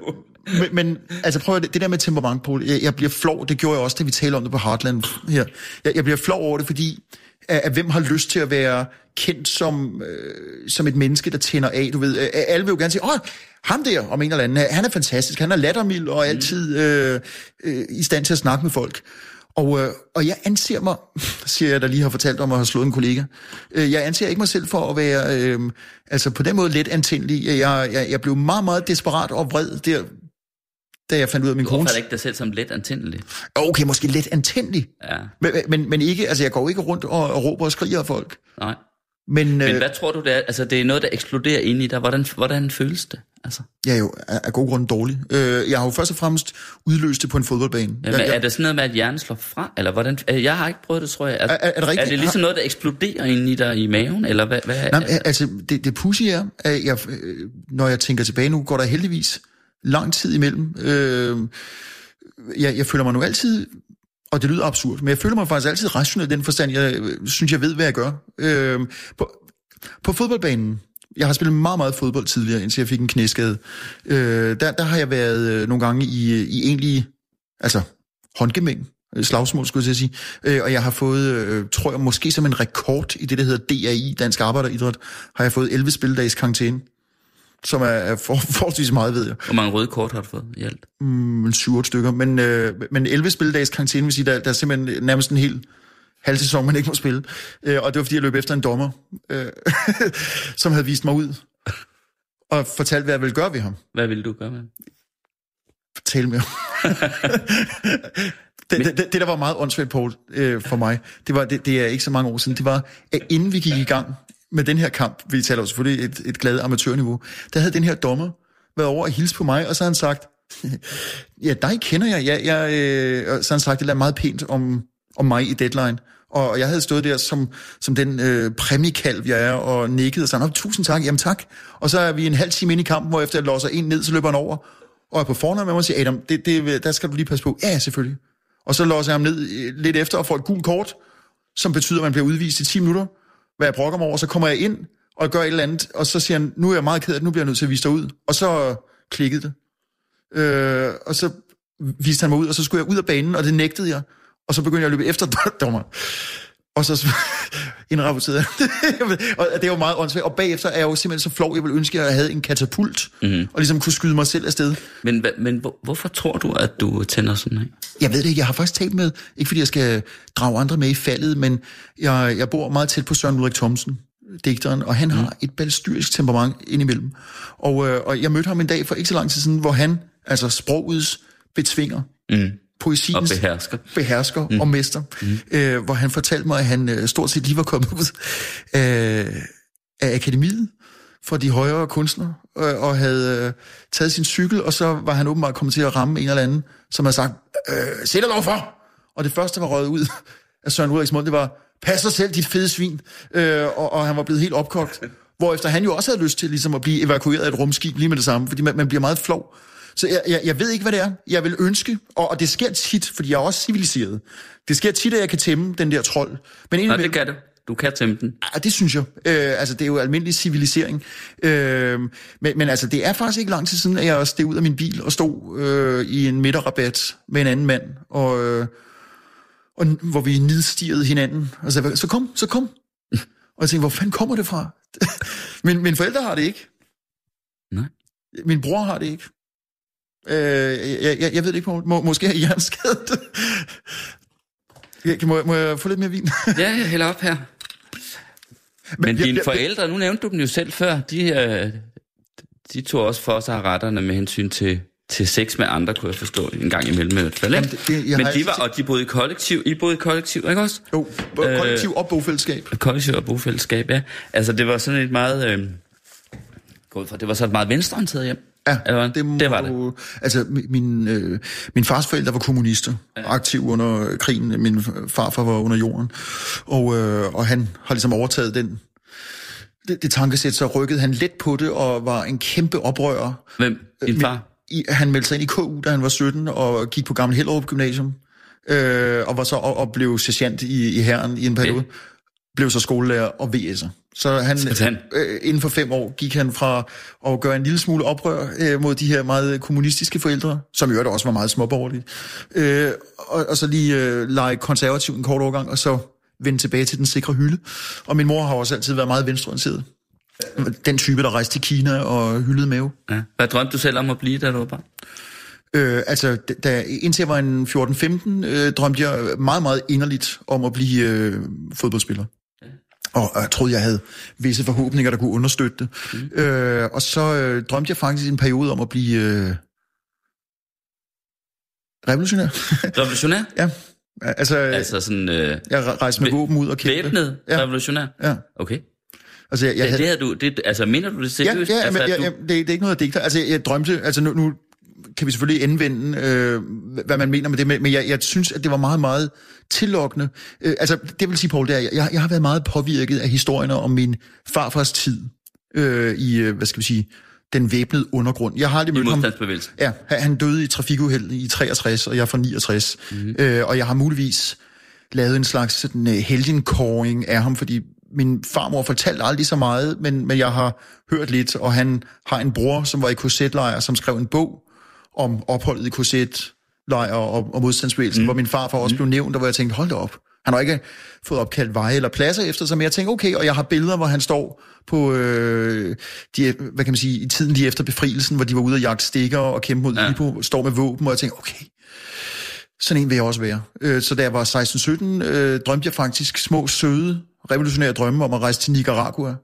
men, men altså prøv at det, det der med temperament, Paul, jeg, jeg bliver flov, det gjorde jeg også, da vi talte om det på Heartland her. Jeg, jeg bliver flov over det, fordi at, at hvem har lyst til at være kendt som, øh, som et menneske, der tænder af, du ved. Øh, alle vil jo gerne sige, åh, ham der, om en eller anden, han er fantastisk, han er lattermild og altid øh, øh, i stand til at snakke med folk. Og, øh, og jeg anser mig, [laughs] siger jeg, der lige har fortalt om at have slået en kollega, øh, jeg anser ikke mig selv for at være, øh, altså på den måde let antændelig. Jeg, jeg, jeg blev meget, meget desperat og vred der, da jeg fandt ud af min kone. opfatter ikke dig selv som let antændelig. Okay, måske let antændelig, Ja, men, men, men ikke, altså jeg går ikke rundt og, og råber og skriger af folk. nej. Men, Men øh, hvad tror du, det er? Altså, det er noget, der eksploderer inde i dig. Hvordan, hvordan føles det? Altså, jeg er jo af, god grund dårlig. Øh, jeg har jo først og fremmest udløst det på en fodboldbane. jamen, jeg, er det sådan noget med, at hjernen slår fra? Eller hvordan? øh, Jeg har ikke prøvet det, tror jeg. Er, Er- er det rigtigt? er det ligesom noget, der eksploderer inde i dig i maven? Eller hvad? hvad Nej, men, altså, det, det pussy er, at jeg, øh, når jeg tænker tilbage nu, går der heldigvis lang tid imellem. Øh, jeg, jeg føler mig nu altid, og det lyder absurd, men jeg føler mig faktisk altid rationel i den forstand, jeg øh, synes, jeg ved, hvad jeg gør. Øh, på, på fodboldbanen, jeg har spillet meget, meget fodbold tidligere, indtil jeg fik en knæskade. Øh, der, der har jeg været øh, nogle gange i, øh, i egentlig, altså håndgemæng, øh, slagsmål, skulle jeg at sige. Øh, og jeg har fået, øh, tror jeg, måske som en rekord i det, der hedder DAI, Dansk Arbejderidræt, har jeg fået 11 spilledages karantæne, som er, er for, [laughs] forholdsvis meget, ved jeg. Hvor mange røde kort har du fået i alt? Mm, 7 stykker. Men, øh, men 11 spildags karantæne vil sige, der, der er simpelthen nærmest en hel halv sæson, man ikke må spille. Øh, og det var, fordi jeg løb efter en dommer, øh, [laughs] som havde vist mig ud og fortalt, hvad jeg ville gøre ved ham. Hvad ville du gøre med ham? Tale med ham. [laughs] det, det, det, det, der var meget åndssvagt, Paul, øh, for mig, det, var, det, det er ikke så mange år siden, det var, at inden vi gik i gang med den her kamp, vi taler jo selvfølgelig et, et glad amatørniveau, der havde den her dommer været over og hilse på mig, og så har han sagt, ja, dig kender jeg, jeg, jeg øh, så har han sagt det der meget pænt om, om mig i deadline, og jeg havde stået der som, som den øh, præmiekalv, jeg er, og nikket og sagde, tusind tak, jamen tak. Og så er vi en halv time inde i kampen, hvor efter jeg låser en ned, så løber han over, og er på fornavn med mig og siger, Adam, det, det, der skal du lige passe på. Ja, selvfølgelig. Og så låser jeg ham ned øh, lidt efter og får et gult kort, som betyder, at man bliver udvist i 10 minutter. Hvad jeg brokker mig over, så kommer jeg ind og gør et eller andet, og så siger han, nu er jeg meget ked af det, nu bliver jeg nødt til at vise dig ud. Og så klikkede det. Øh, og så viste han mig ud, og så skulle jeg ud af banen, og det nægtede jeg. Og så begyndte jeg at løbe efter [laughs] dommer. Og så [laughs] indrapporterede og det var meget åndssvagt. Og bagefter er jeg jo simpelthen så flov, jeg ville ønske, at jeg havde en katapult, mm. og ligesom kunne skyde mig selv afsted. Men, men hvor, hvorfor tror du, at du tænder sådan af? Jeg ved det ikke, jeg har faktisk talt med, ikke fordi jeg skal drage andre med i faldet, men jeg, jeg bor meget tæt på Søren Ulrik Thomsen, digteren, og han har et balstyrisk temperament indimellem. Og, øh, og jeg mødte ham en dag for ikke så lang tid siden, hvor han, altså sprogets betvinger, Mm. Poesiens Og behersker. behersker mm. og mester, mm. øh, hvor han fortalte mig, at han øh, stort set lige var kommet ud af, af akademiet for de højere kunstnere, øh, og havde øh, taget sin cykel, og så var han åbenbart kommet til at ramme en eller anden, som havde sagt, øh, se dig lov for! Og det første, der var røget ud af Søren Ulriks mund, det var, pas dig selv, dit fede svin. Øh, og, og han var blevet helt opkogt. Hvorefter han jo også havde lyst til ligesom at blive evakueret af et rumskib lige med det samme, fordi man, man bliver meget flov. Så jeg, jeg, jeg ved ikke, hvad det er. Jeg vil ønske, og, og det sker tit, fordi jeg er også civiliseret. Det sker tit, at jeg kan tæmme den der trold. Men Nej, indimellem, det kan du. Du kan tæmme den. Ja, det synes jeg. Øh, altså, det er jo almindelig civilisering. Øh, men, men altså, det er faktisk ikke lang tid siden, at jeg steg ud af min bil og stod øh, i en midterrabat med en anden mand, og, øh, og hvor vi nedstirrede hinanden. Og sagde, så kom, så kom. Og jeg tænkte, hvor fanden kommer det fra? [laughs] min, mine forældre har det ikke. Nej. Min bror har det ikke. Øh, jeg, jeg, jeg ved det ikke, må, må, måske er jeg hjerneskadet. Må, må jeg få lidt mere vin? [laughs] Ja, jeg hælder op her. Men jeg- dine jeg- forældre, nu nævnte du dem jo selv før, de, øh, de tog også for sig retterne med hensyn til, til sex med andre, kunne jeg forstå, en gang imellem i hvert fald. Jamen, det- det- jeg Men de var, og de boede i kollektiv, I boede i kollektiv, ikke også? Jo, kollektiv og bofællesskab. Kollektiv og bofællesskab, ja. Altså, det var sådan et meget... Øh, det var så et meget venstreorienteret hjem. Ja, Eller det, må, det var det. Altså, mi- min, øh, min fars forældre var kommunister, ja. aktiv under krigen. Min farfar var under jorden. Og, øh, og han har ligesom overtaget den, det, det tankesæt, så rykkede han let på det, og var en kæmpe oprører. Hvem? Din far? I, han meldte sig ind i KU, da han var 17, og gik på Gamle Hellerup Gymnasium. Øh, og var så og, og blev sergeant i, i herren i en periode. Okay. Blev så skolelærer og VS'er. Så han, Sådan. øh, inden for fem år gik han fra at gøre en lille smule oprør øh, mod de her meget kommunistiske forældre, som i øvrigt også var meget småborgerlige, øh, og, og så lige øh, lege konservativ en kort overgang, og så vende tilbage til den sikre hylde. Og min mor har også altid været meget venstreorienteret. Den type, der rejste til Kina og hyldede mave. Ja. Hvad drømte du selv om at blive, da du var barn? Øh, altså, da- da, indtil jeg var en 14-15, øh, drømte jeg meget, meget inderligt om at blive øh, fodboldspiller. Og jeg troede, jeg havde visse forhåbninger, der kunne understøtte det. Mm. Øh, og så øh, drømte jeg faktisk i en periode om at blive øh, revolutionær. [laughs] Revolutionær? ja, altså, altså Altså sådan øh, jeg rejste med våben ud og kæmpe. væbnet Ja. revolutionær? Ja, Okay. altså jeg, jeg Det, havde... det havde du, det, altså mener du det Ja, seriøst? ja, altså, men, at ja, du, ja det, det er ikke noget, jeg digter. Altså, jeg drømte, altså nu, nu kan vi selvfølgelig indvende, øh, hvad man mener med det, men jeg, jeg synes, at det var meget, meget tillokkende. Øh, altså, det vil sige, Poul, det er, jeg, jeg har været meget påvirket af historierne om min farfars tid øh, i, øh, hvad skal vi sige, den væbnede undergrund. Jeg har aldrig mødt ham. Ja, han han døde i trafikuheld i 63, og jeg er fra 69. Mm-hmm. Øh, og jeg har muligvis lavet en slags sådan, uh, helgenkåring af ham, fordi min farmor fortalte aldrig så meget, men, men jeg har hørt lidt, og han har en bror, som var i korsetlejr, som skrev en bog om opholdet i korsetlejr og, og modstandsbevægelsen, mm. hvor min farfar også blev nævnt, og hvor jeg tænkte, hold da op. Han har ikke fået opkaldt veje eller pladser efter sig, men jeg tænkte, okay, og jeg har billeder, hvor han står på, øh, de, hvad kan man sige, i tiden lige efter befrielsen, hvor de var ude og jagte stikker og kæmpe mod Ja. Lipo, står med våben, og jeg tænkte, okay, sådan en vil jeg også være. Øh, så da jeg var 16-17, øh, drømte jeg faktisk små, søde, revolutionære drømme om at rejse til Nicaragua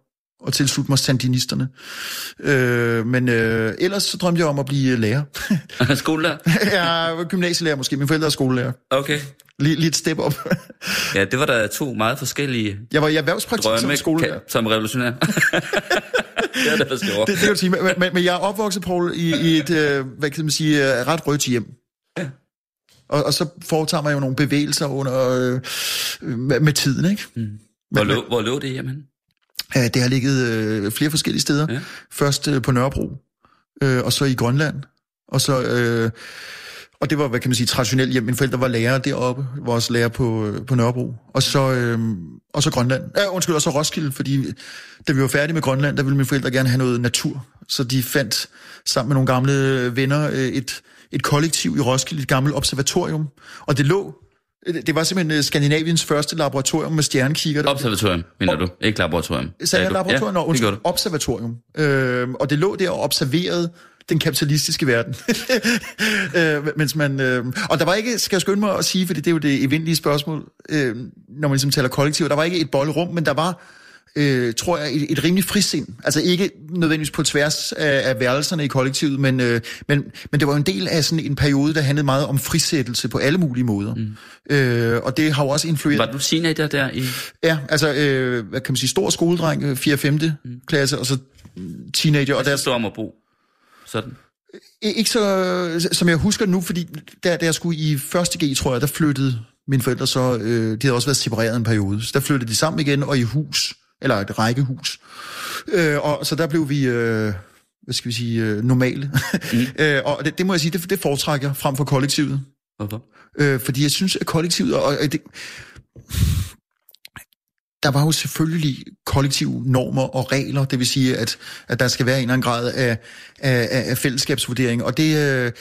og tilslutte mig sandinisterne. Øh, men øh, ellers så drømte jeg om at blive lærer. [laughs] Skolelærer? [laughs] jeg var gymnasielærer måske, mine forældre er skolelærer. Okay. Lige, lige et step op. [laughs] Ja, det var der to meget forskellige jeg var i erhvervspraktik som drømme skolelærer. ka- som revolutionær. det er der forstår. Det, det vil sige, men, men, men jeg er opvokset, Paul, i, i et, øh, hvad kan man sige, øh, ret rødt hjem. Og, og så foretager man jo nogle bevægelser under, øh, med, med tiden, ikke? Mm. Hvor lå, hvor lå det hjemme? Ja, det har ligget øh, flere forskellige steder. Ja. Først øh, på Nørrebro, øh, og så i Grønland. Og så... Øh, og det var, hvad kan man sige, traditionelt hjem. Mine forældre var lærere deroppe, var også lærer på, øh, på Nørrebro. Og så, øh, og så Grønland. Ja, undskyld, og så Roskilde, fordi da vi var færdige med Grønland, der ville mine forældre gerne have noget natur. Så de fandt sammen med nogle gamle venner øh, et, et kollektiv i Roskilde, et gammelt observatorium. Og det lå Det det var simpelthen øh, Skandinaviens første laboratorium med stjernekikker. Observatorium, mener du? Ikke laboratorium. Sagde jeg laboratorium? Ja, Nå, undskyld, observatorium. Øh, og det lå der og observerede den kapitalistiske verden. [laughs] øh, mens man, øh, og der var ikke, skal jeg skynde mig at sige, for det er jo det evindelige spørgsmål, øh, når man ligesom taler kollektiv, der var ikke et bollerum, men der var, øh, tror jeg, et, et rimelig frisind. Altså ikke nødvendigvis på tværs af, af værelserne i kollektivet, men, øh, men, men det var jo en del af sådan en periode, der handlede meget om frisættelse på alle mulige måder. Mm. Øh, og det har jo også influeret... Var du teenager der i... Ja, altså, øh, hvad kan man sige, stor skoledreng, 4. 5. Mm. klasse, og så teenager, og Der der, stod om at bo. Sådan. ikke så, som jeg husker nu, fordi der, der jeg skulle i første G, tror jeg, der flyttede mine forældre så, øh, de havde også været separeret en periode, så der flyttede de sammen igen, og i hus, eller et rækkehus. Øh, og så der blev vi, øh, hvad skal vi sige, øh, normale. Mm. [laughs] øh, og det, det må jeg sige, det, det foretrækker jeg frem for kollektivet. Hvorfor? Øh, fordi jeg synes, at kollektivet... Og, og det, der var jo selvfølgelig kollektive normer og regler, det vil sige, at, at der skal være en eller anden grad af, af, af fællesskabsvurdering. Og det, øh,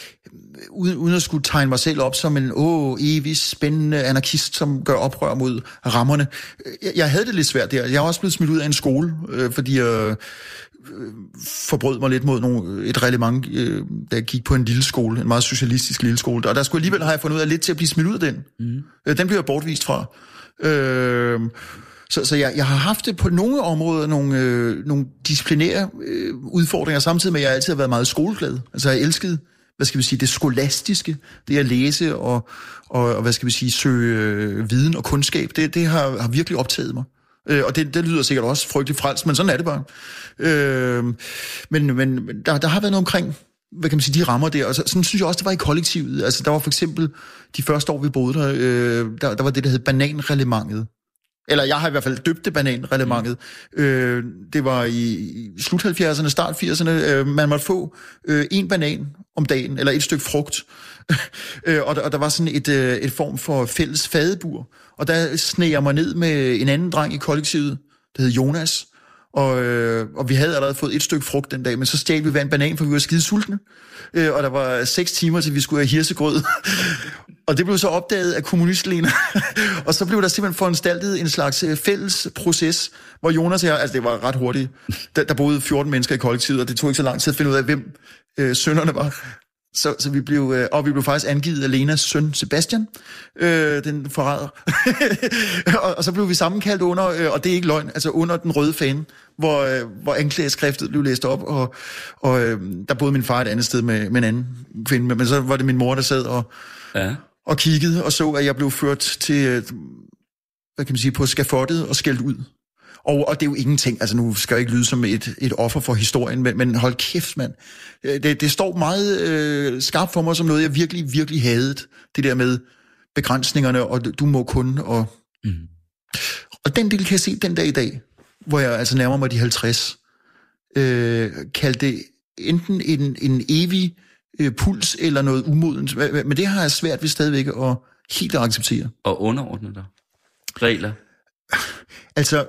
uden, uden at skulle tegne mig selv op som en åh, evig spændende anarkist, som gør oprør mod rammerne. Jeg, jeg havde det lidt svært der. Jeg er også blevet smidt ud af en skole, øh, fordi jeg øh, forbrød mig lidt mod nogle, et reglement, øh, da jeg gik på en lille skole, en meget socialistisk lille skole. Og der skulle alligevel, har jeg fundet ud af, lidt til at blive smidt ud af den. Mm. Øh, den bliver jeg bortvist fra. Øh, så, så jeg, jeg har haft det på nogle områder nogle, øh, nogle disciplinære øh, udfordringer, samtidig med, at jeg altid har været meget skoleglad. Altså jeg elskede, hvad skal vi sige, det skolastiske, det at læse og, og, og hvad skal vi sige, søge øh, viden og kundskab, det, det har, har virkelig optaget mig. Øh, og det, det lyder sikkert også frygteligt frelst, men sådan er det bare. Øh, men men der, der har været noget omkring, hvad kan man sige, de rammer der, og så, sådan synes jeg også, det var i kollektivet. Altså der var for eksempel, de første år vi boede der, øh, der, der var det, der hed bananrelementet. Eller jeg har i hvert fald døbt det bananrelementet. Mm. Øh, det var i, i slut 70'erne, start 80'erne. Øh, man måtte få øh, en banan om dagen, eller et stykke frugt. [laughs] øh, og, der, og der var sådan et, øh, et form for fælles fadebur. Og der sneg jeg mig ned med en anden dreng i kollektivet, der hed Jonas. Og, øh, og vi havde allerede fået et stykke frugt den dag, men så stjal vi hver en banan, for vi var skide sultne. Øh, og der var seks timer, til vi skulle have hirsegrød. [laughs] og det blev så opdaget af kommunistlæner. [laughs] og så blev der simpelthen foranstaltet en slags øh, fælles proces, hvor Jonas her, altså det var ret hurtigt, der, der boede 14 mennesker i kollektivet, og det tog ikke så lang tid at finde ud af, hvem øh, sønderne var. Så, så vi blev, øh, og vi blev faktisk angivet af Lenas søn Sebastian, øh, den forræder. [laughs] og, og så blev vi sammenkaldt under, øh, og det er ikke løgn, altså under den røde fane, hvor, øh, hvor anklageskriftet blev læst op, og, og øh, der boede min far et andet sted med, med en anden kvinde, men så var det min mor, der sad og, Ja og kiggede og så, at jeg blev ført til, øh, hvad kan man sige, på skafottet og skældt ud. Og, og det er jo ingenting, altså nu skal jeg ikke lyde som et, et offer for historien, men, men hold kæft, mand. Øh, Det, det står meget øh, skarpt for mig som noget, jeg virkelig, virkelig havde. Det der med begrænsningerne, og du må kun, og... Mm. Og den del kan jeg se den dag i dag, hvor jeg altså nærmer mig de 50, øh, kaldte det enten en, en evig øh, puls eller noget umodent. Men det har jeg svært ved stadigvæk at helt at acceptere. Og underordne dig. Regler. Altså,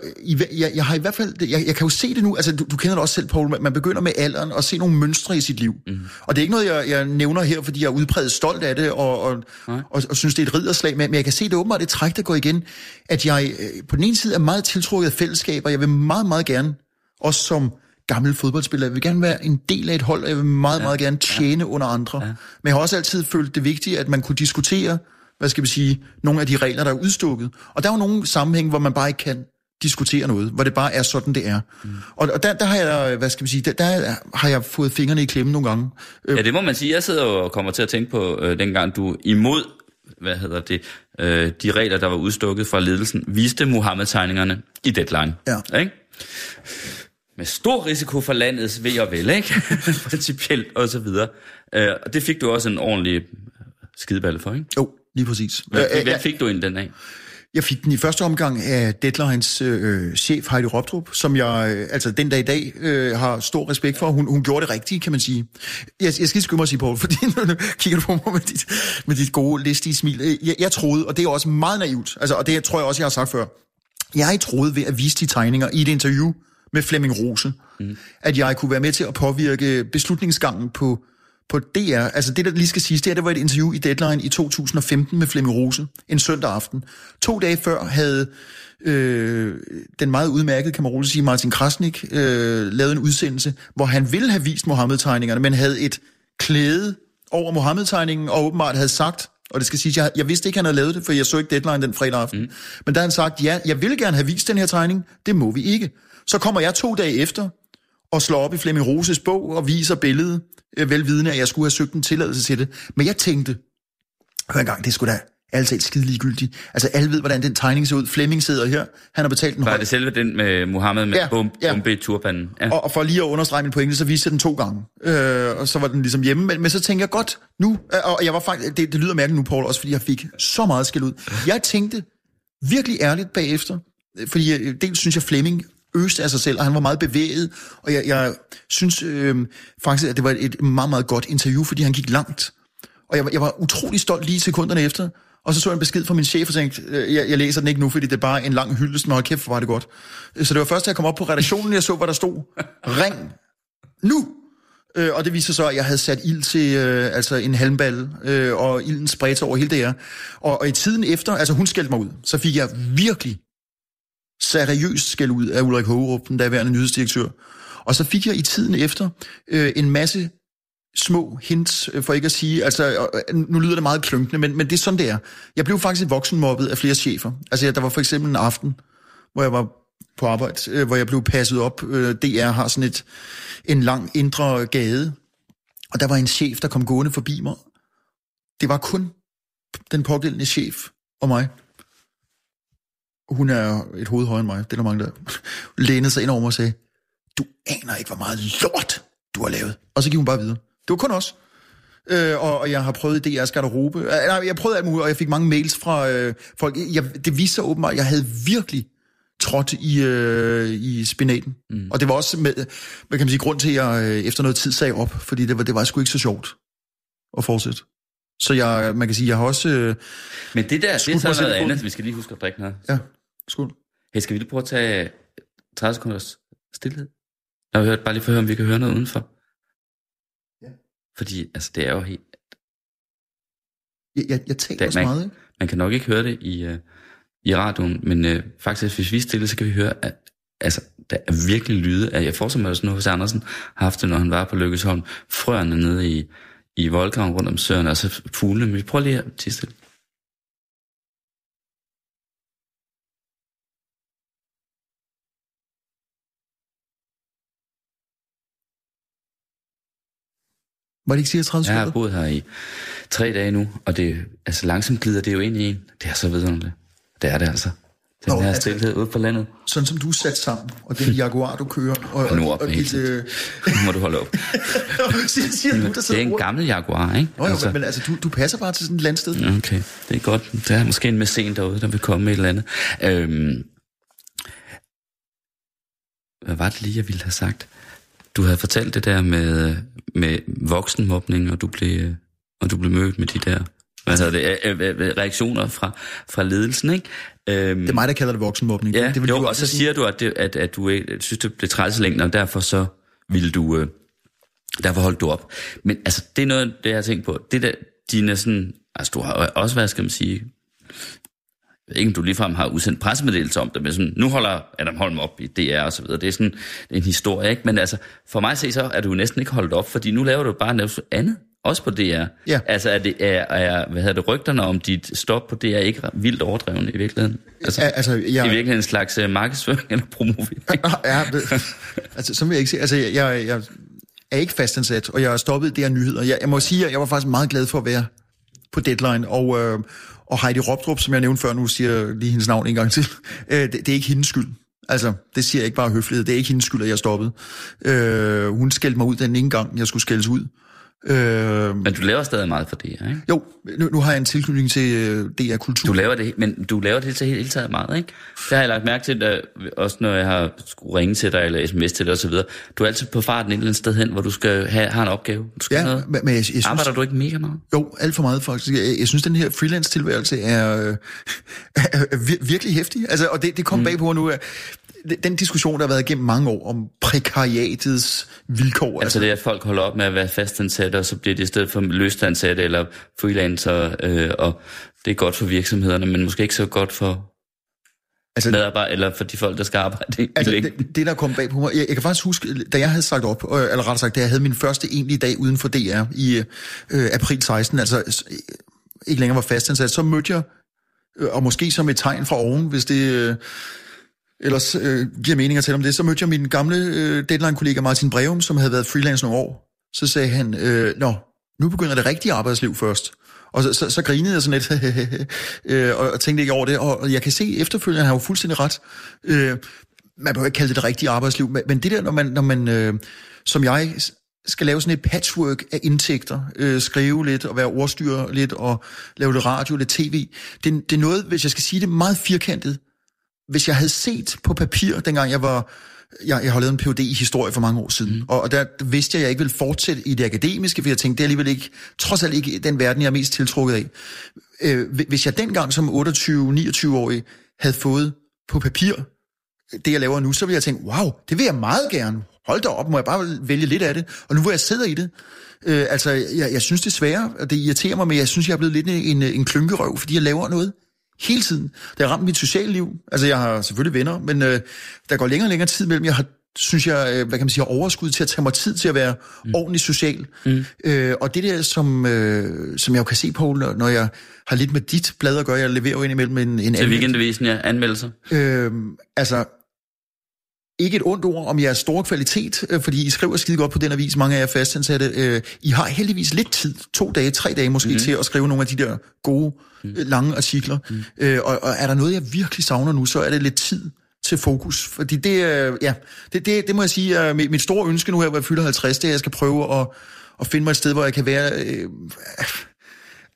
jeg, jeg har i hvert fald, jeg, jeg kan jo se det nu, altså du, du kender det også selv, Paul, man- man begynder med alderen at se nogle mønstre i sit liv. Mm. Og det er ikke noget, jeg, jeg nævner her, fordi jeg er udpræget stolt af det, og, og, og, og synes, det er et ridderslag, men, men jeg kan se det åbenbart, det træk, der går igen, at jeg øh, på den ene side er meget tiltrukket af fællesskaber, jeg vil meget, meget gerne, også som gammel fodboldspiller, jeg vil gerne være en del af et hold, og jeg vil meget, ja. meget gerne tjene ja. under andre. Ja. Men jeg har også altid følt det vigtigt, at man kunne diskutere, hvad skal vi sige, nogle af de regler, der er udstukket. Og der er jo nogle sammenhæng, hvor man bare ikke kan diskutere noget, hvor det bare er sådan, det er. Mm. Og, og der, der har jeg, hvad skal vi sige, der, der har jeg fået fingrene i klemme nogle gange. Øh, Ja, det må man sige. Jeg sidder og kommer til at tænke på, øh, dengang du imod, hvad hedder det, øh, de regler, der var udstukket fra ledelsen, viste Mohammed-tegningerne i deadline. Ja. Ikke? Med stor risiko for landets ved og vel, ikke? [laughs] Principielt og så videre. Øh, og det fik du også en ordentlig skideballe for, ikke? Jo, lige præcis. Hvad, Øh, hvad fik du ind den af? jeg fik den i første omgang af Deadlines øh, chef Heidi Ropdrup, som jeg øh, altså den dag i dag øh, har stor respekt for. Hun, hun gjorde det rigtigt, kan man sige. Jeg, jeg skal skynde mig at sige, Poul, [laughs] fordi nu, nu kigger du på mig med dit, med dit gode, listige smil. Øh, Jeg, jeg troede, og det er også meget naivt, altså, og det tror jeg også, jeg har sagt før, jeg troede ved at vise de tegninger i et interview med Flemming Rose, mm. at jeg kunne være med til at påvirke beslutningsgangen på, på DR, altså det, der lige skal siges, det, her, det var et interview i Deadline i 2015 med Flemming Rose, en søndag aften. To dage før havde øh, den meget udmærkede, kan man roligt sige, Martin Krasnik, øh, lavet en udsendelse, hvor han ville have vist Mohammed-tegningerne, men havde et klæde over Mohammed-tegningen, og åbenbart havde sagt, og det skal sige, jeg, jeg vidste ikke, han havde lavet det, for jeg så ikke deadline den fredag aften. Mm. Men der han sagt, ja, jeg ville gerne have vist den her tegning, det må vi ikke. Så kommer jeg to dage efter, og slår op i Flemming Roses bog, og viser billedet, øh, velvidende, at jeg skulle have søgt en tilladelse til det. Men jeg tænkte, hør engang, det skulle da alt talt skide ligegyldigt. Altså, alle ved, hvordan den tegning ser ud. Flemming sidder her, han har betalt den Var høj. det selve den med Mohammed med Ja, bum, ja. bombe i turbanen? Ja. Og, og for lige at understrege min pointe, så viste jeg den to gange. Øh, og så var den ligesom hjemme. Men, men så tænkte jeg godt, nu, øh, og jeg var faktisk, det, det lyder mærkeligt nu, Paul, også fordi jeg fik så meget skæld ud. Jeg tænkte virkelig ærligt bagefter, øh, fordi dels synes jeg, Flemming øste af sig selv, og han var meget bevæget, og jeg, jeg synes øh, faktisk, at det var et meget, meget godt interview, fordi han gik langt. Og jeg, jeg var utrolig stolt lige sekunderne efter, og så så jeg en besked fra min chef og tænkte, øh, jeg, jeg læser den ikke nu, fordi det er bare en lang hyldest, men hold kæft, hvor var det godt. Øh, så det var først, da jeg kom op på redaktionen, jeg så, hvad der stod. Ring nu! Øh, og det viste sig så, at jeg havde sat ild til øh, altså en halmball, øh, og ilden spredte sig over hele det her. Og, og i tiden efter, altså hun skældte mig ud, så fik jeg virkelig seriøst skæld ud af Ulrik Hågerup, den daværende nyhedsdirektør. Og så fik jeg i tiden efter øh, en masse små hints, øh, for ikke at sige, altså, nu lyder det meget klunkende, men, men det er sådan, det er. Jeg blev faktisk voksenmobbet af flere chefer. Altså, der var for eksempel en aften, hvor jeg var på arbejde, øh, hvor jeg blev passet op. Øh, DR har sådan et, en lang indre gade, og der var en chef, der kom gående forbi mig. Det var kun den pågældende chef og mig. Hun er et hoved højere end mig, det er der mange, der lænede sig ind over mig og sagde, du aner ikke, hvor meget lort du har lavet. Og så gik hun bare videre. Det var kun os. Øh, og, og jeg har prøvet DR's garderobe. Øh, nej, jeg prøvede alt muligt, og jeg fik mange mails fra øh, folk. Jeg, det viste sig åbenbart, at jeg havde virkelig trådt i, øh, i spinaten. Mm. Og det var også med, hvad kan man sige, grund til, at jeg øh, efter noget tid sagde op, fordi det var, det var sgu ikke så sjovt at fortsætte. Så jeg, man kan sige, jeg har også... Øh, Men det der, det er så noget andet. Vi skal lige huske at drikke noget. ja, skål. Hey, skal vi lige prøve at tage 30 sekunders stillhed? Jeg har hørt, bare lige for at høre, om vi kan høre noget udenfor. Ja. Fordi, altså, det er jo helt... Jeg, jeg, jeg taler Det også man- meget, ikke? Man kan nok ikke høre det i, uh, i radioen, men uh, faktisk, hvis vi er stille, så kan vi høre, at altså, der er virkelig lyde af, jeg forestiller mig også noget, hos Andersen har haft det, når han var på Lykkesholm, frøerne nede i, i voldgraven rundt om søerne, og så fuglene. Men vi prøver lige at tige Var det ikke 34 Jeg har sekunder? boet her i tre dage nu, og det, altså langsomt glider det jo ind i en. Det er så vidunderligt. Det er det altså. Den Nå, her altså- stillhed ude på landet. Sådan som du er sat sammen, og den Jaguar, du kører. Og, Hold nu op og, og dit, øh, Nu må du holde op. [laughs] siger, siger du, der Det er en gammel Jaguar, ikke? Nå, jo, men, men altså, du, du passer bare til sådan et landsted. Okay, det er godt. Der er måske en mæcen derude, der vil komme med et eller andet. Øhm, hvad var det lige, jeg ville have sagt? Du havde fortalt det der med, med voksenmobning, og du blev, og du blev mødt med de der hvad hedder det, øh, øh, øh, reaktioner fra, fra ledelsen, ikke? Øhm, Det er mig, der kalder det voksenmobning. Ja, det vil jo, du og så sige. siger du, at, det, at, at du ikke synes, det blev træls i længden, og derfor så ville du... Øh, derfor holdt du op. Men altså, det er noget, det jeg har tænkt på. Det der, dine sådan... Altså, du har også, hvad skal man sige... Jeg ved ikke, om du ligefrem har udsendt pressemeddelelse om det, men sådan, nu holder Adam Holm op i DR og så videre. Det er sådan en historie, ikke? Men altså, for mig at se, så er du næsten ikke holdt op, fordi nu laver du bare noget andet, også på DR. Ja. Altså, er, det, er, er hvad hedder det, rygterne om dit stop på DR ikke vildt overdrevet i virkeligheden? Altså, Ja, altså, jeg, i virkeligheden en slags uh, markedsføring eller promovering. [laughs] ja, det, altså, så vil jeg ikke sige. Altså, jeg, jeg, jeg er ikke fastansat, og jeg har stoppet det her nyheder. Jeg, jeg må sige, at jeg var faktisk meget glad for at være på Deadline, og, øh, og Heidi Ropdrup, som jeg nævnte før, nu siger lige hendes navn en gang til, [laughs] øh, det, det er ikke hendes skyld. Altså, det siger jeg ikke bare høflighed. Det er ikke hendes skyld, at jeg stoppede. Øh, hun skældte mig ud den ene gang, jeg skulle skældes ud. Øh, Men du laver stadig meget for det, ikke? jo, nu, nu har jeg en tilknytning til øh, DR Kultur. Du laver det, men du laver det til hele taget meget, ikke? Det har jeg lagt mærke til, da, også når jeg har skulle ringe til dig, eller sms til dig osv. Du er altid på farten et eller andet sted hen, hvor du skal have, have en opgave. Du skal Ja, noget. men, men jeg, jeg synes, Arbejder du ikke mega meget? Jo, alt for meget faktisk. Jeg, jeg synes, den her freelance-tilværelse er, øh, [laughs] er vir- virkelig hæftig. Altså, og det, det kom mm. bag på nu. at den diskussion, der har været igennem mange år om prekariatets vilkår. Altså det er, at folk holder op med at være fastansatte, og så bliver de i stedet for løstansatte eller freelancer, øh, og det er godt for virksomhederne, men måske ikke så godt for altså, medarbejdere, eller for de folk, der skal arbejde altså, det, det, der kom bag på mig, jeg, jeg kan faktisk huske, da jeg havde sagt op, øh, eller rettere sagt, da jeg havde min første egentlige dag uden for DR i øh, april 16, altså ikke længere var fastansat, så mødte jeg, øh, og måske som et tegn fra oven, hvis det... Øh, ellers øh, giver mening at tale om det, så mødte jeg min gamle øh, deadline-kollega Martin Breum, som havde været freelance nogle år. Så sagde han, øh, nå, nu begynder det rigtige arbejdsliv først. Og så, så, så grinede jeg sådan lidt, [laughs] øh, og tænkte ikke over det, og jeg kan se efterfølgende, han har jo fuldstændig ret. Øh, man behøver ikke kalde det det rigtige arbejdsliv, men det der, når man, når man øh, som jeg skal lave sådan et patchwork af indtægter, øh, skrive lidt og være ordstyrer lidt og lave lidt radio, lidt tv, det, det er noget, hvis jeg skal sige det meget firkantet, hvis jeg havde set på papir, dengang jeg var jeg, jeg har lavet en Ph.D. i historie for mange år siden, mm. og, og der vidste jeg, at jeg ikke ville fortsætte i det akademiske, for jeg tænkte, det er alligevel ikke, trods alt ikke den verden, jeg er mest tiltrukket af. Øh, hvis jeg dengang som 28-29-årig havde fået på papir det, jeg laver nu, så ville jeg tænke, wow, det vil jeg meget gerne. Hold da op, må jeg bare vælge lidt af det. Og nu hvor jeg sidder i det, øh, altså, jeg, jeg synes det er svære, og det irriterer mig, men jeg synes, jeg er blevet lidt en, en klynkerøv, fordi jeg laver noget hele tiden. Det har ramt mit sociale liv. Altså, jeg har selvfølgelig venner, men øh, der går længere og længere tid mellem. Jeg har synes jeg, øh, hvad kan man sige, overskud til at tage mig tid til at være mm. ordentligt social. Mm. Øh, og det der, som, øh, som jeg jo kan se, på, når, når jeg har lidt med dit blad at gøre, jeg leverer jo ind imellem en, en Til weekendavisen, ja, anmeldelser. Øh, altså, ikke et ondt ord om jeres store kvalitet, øh, fordi I skriver skide godt på den avis, mange af jer fastansatte. Øh, I har heldigvis lidt tid, to dage, tre dage måske, mm. til at skrive nogle af de der gode, mm. lange artikler. Mm. Øh, og, og er der noget, jeg virkelig savner nu, så er det lidt tid til fokus. Fordi det, øh, ja, det, det, det må jeg sige, er mit, mit store ønske nu her, hvor jeg fylder 50, det er, at jeg skal prøve at, at finde mig et sted, hvor jeg kan være... Øh,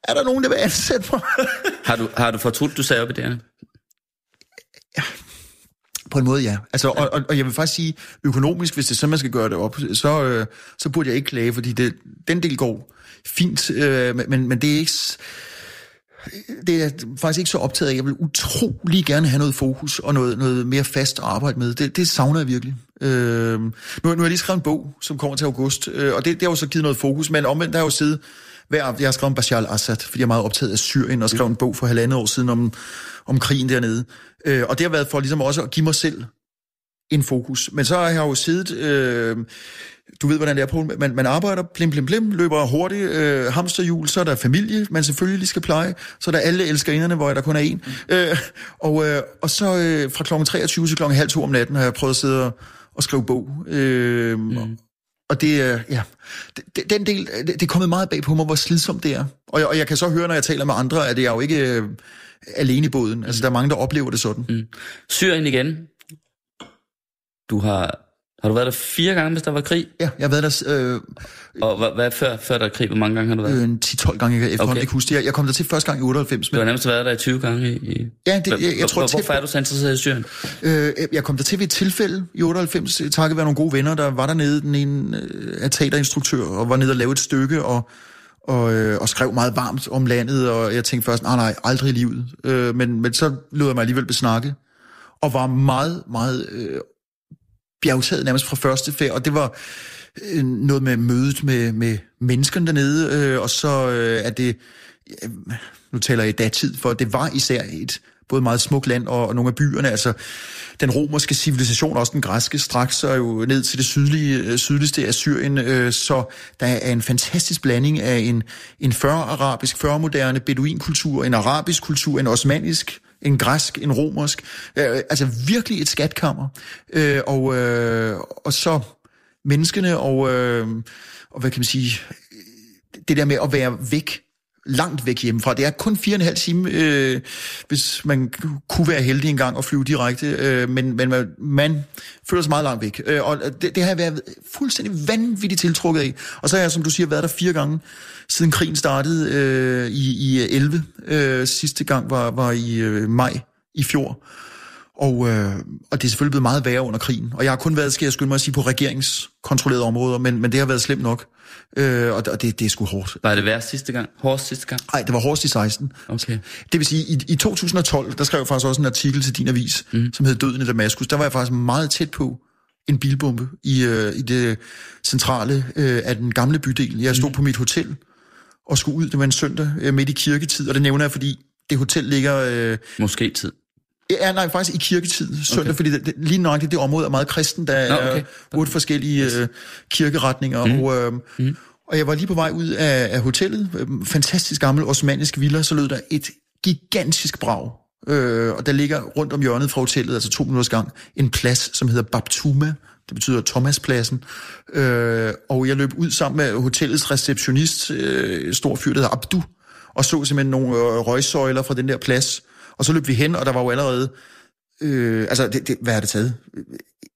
er der nogen, der vil ansætte mig? har, du, har du fortrudt, du sagde op i det Ja, på en måde, ja. Altså, og, og, og jeg vil faktisk sige, økonomisk, hvis det er sådan, man skal gøre det op, så, øh, så burde jeg ikke klage, fordi det, den del går fint, øh, men, men det er ikke... Det er faktisk ikke så optaget af. Jeg vil utrolig gerne have noget fokus og noget, noget mere fast at arbejde med. Det, det savner jeg virkelig. Øh, nu, nu har jeg lige skrevet en bog, som kommer til august, øh, og det, det har jo så givet noget fokus, men omvendt der har jeg jo siddet hver, jeg har skrevet om Bashar al-Assad, fordi jeg er meget optaget af Syrien, og skrev en bog for halvandet år siden om, om krigen dernede. Øh, og det har været for ligesom også at give mig selv en fokus. Men så har jeg jo siddet... Øh, du ved, hvordan det er på. Man, man arbejder, plim, plim, plim, løber hurtigt, øh, hamsterhjul, så er der familie, man selvfølgelig skal pleje, så er der alle elskerinderne, hvor der kun er en. Mm. Øh, og, øh, og så øh, fra kl. 23 til kl. halv to om natten har jeg prøvet at sidde og, og skrive bog. Øh, mm. Og det, øh, ja, den del, det er kommet meget bag på mig, hvor slidsomt det er. Og jeg, og jeg kan så høre, når jeg taler med andre, at det er jo ikke øh, alene i båden. Altså, der er mange, der oplever det sådan. Mm. Syrien igen. Du har har du været der fire gange, hvis der var krig? Ja, jeg har været der... Øh, og hvad, hvad før, før der er krig? Hvor mange gange har du været øh, 10-12 gange, jeg efterhånden okay. ikke huske det. Jeg kom der til første gang i 98. Men... Du har nærmest været der i 20 gange i... Ja, det, jeg, jeg, jeg tror... Hvor, hvorfor er du så interesseret i Syrien? Øh, jeg kom der til ved et tilfælde i 98, takket være nogle gode venner, der var dernede, den ene øh, teaterinstruktør, og var nede og lavede et stykke, og og, øh, og skrev meget varmt om landet, og jeg tænkte først, nej, nej, aldrig i livet. Øh, men, men så lod jeg mig alligevel besnakke, og var meget, meget øh, bjergtaget nærmest fra første færd, og det var øh, noget med mødet med, med menneskerne dernede, øh, og så øh, er det, øh, nu taler jeg i datid, for det var især et både meget smukt land og, og nogle af byerne, altså den romerske civilisation, også den græske, straks er jo ned til det sydlige, øh, sydligste af Syrien, øh, så der er en fantastisk blanding af en, en før-arabisk, før-moderne beduinkultur, en arabisk kultur, en osmanisk en græsk, en romersk, øh, altså virkelig et skatkammer. Øh, og, øh, og så menneskene og, øh, og hvad kan man sige, det der med at være væk langt væk hjemmefra. Det er kun fire og en halv time, øh, hvis man kunne være heldig en gang og flyve direkte, øh, men, men man, man føler sig meget langt væk. Øh, og det, det har jeg været fuldstændig vanvittigt tiltrukket af. Og så har jeg, som du siger, været der fire gange, siden krigen startede øh, i, i 11. Øh, sidste gang var, var i øh, maj i fjor. Og, øh, og det er selvfølgelig blevet meget værre under krigen. Og jeg har kun været, skal jeg skynde mig at sige, på regeringskontrollerede områder, men, men det har været slemt nok. Øh, og det, det er sgu hårdt. Var det værst sidste gang? Hårdest sidste gang? Nej, det var hårdest i 16. Okay. Det vil sige, i, i 2012, der skrev jeg faktisk også en artikel til din avis, mm. som hed Døden i Damaskus. Der var jeg faktisk meget tæt på en bilbombe i, øh, i det centrale øh, af den gamle bydel. Jeg stod mm. på mit hotel og skulle ud. Det var en søndag øh, midt i kirketid, og det nævner jeg, fordi det hotel ligger... Øh, Måske tid. Ja, nej, faktisk i kirketid søndag, okay. fordi det, det, lige nøjagtigt det område er meget kristen. Der er okay. otte forskellige øh, kirkeretninger, mm. og, øh, mm. og jeg var lige på vej ud af, af hotellet. Øh, Fantastisk gammel osmanisk villa, så lød der et gigantisk brag. Øh, og der ligger rundt om hjørnet fra hotellet, altså to minutters gang, en plads, som hedder Baptuma. Det betyder Thomaspladsen. Øh, og jeg løb ud sammen med hotellets receptionist, øh, stor fyr, der hedder Abdu, og så simpelthen nogle øh, røgsøjler fra den der plads. Og så løb vi hen, og der var jo allerede... Øh, altså, det, det, hvad har det taget?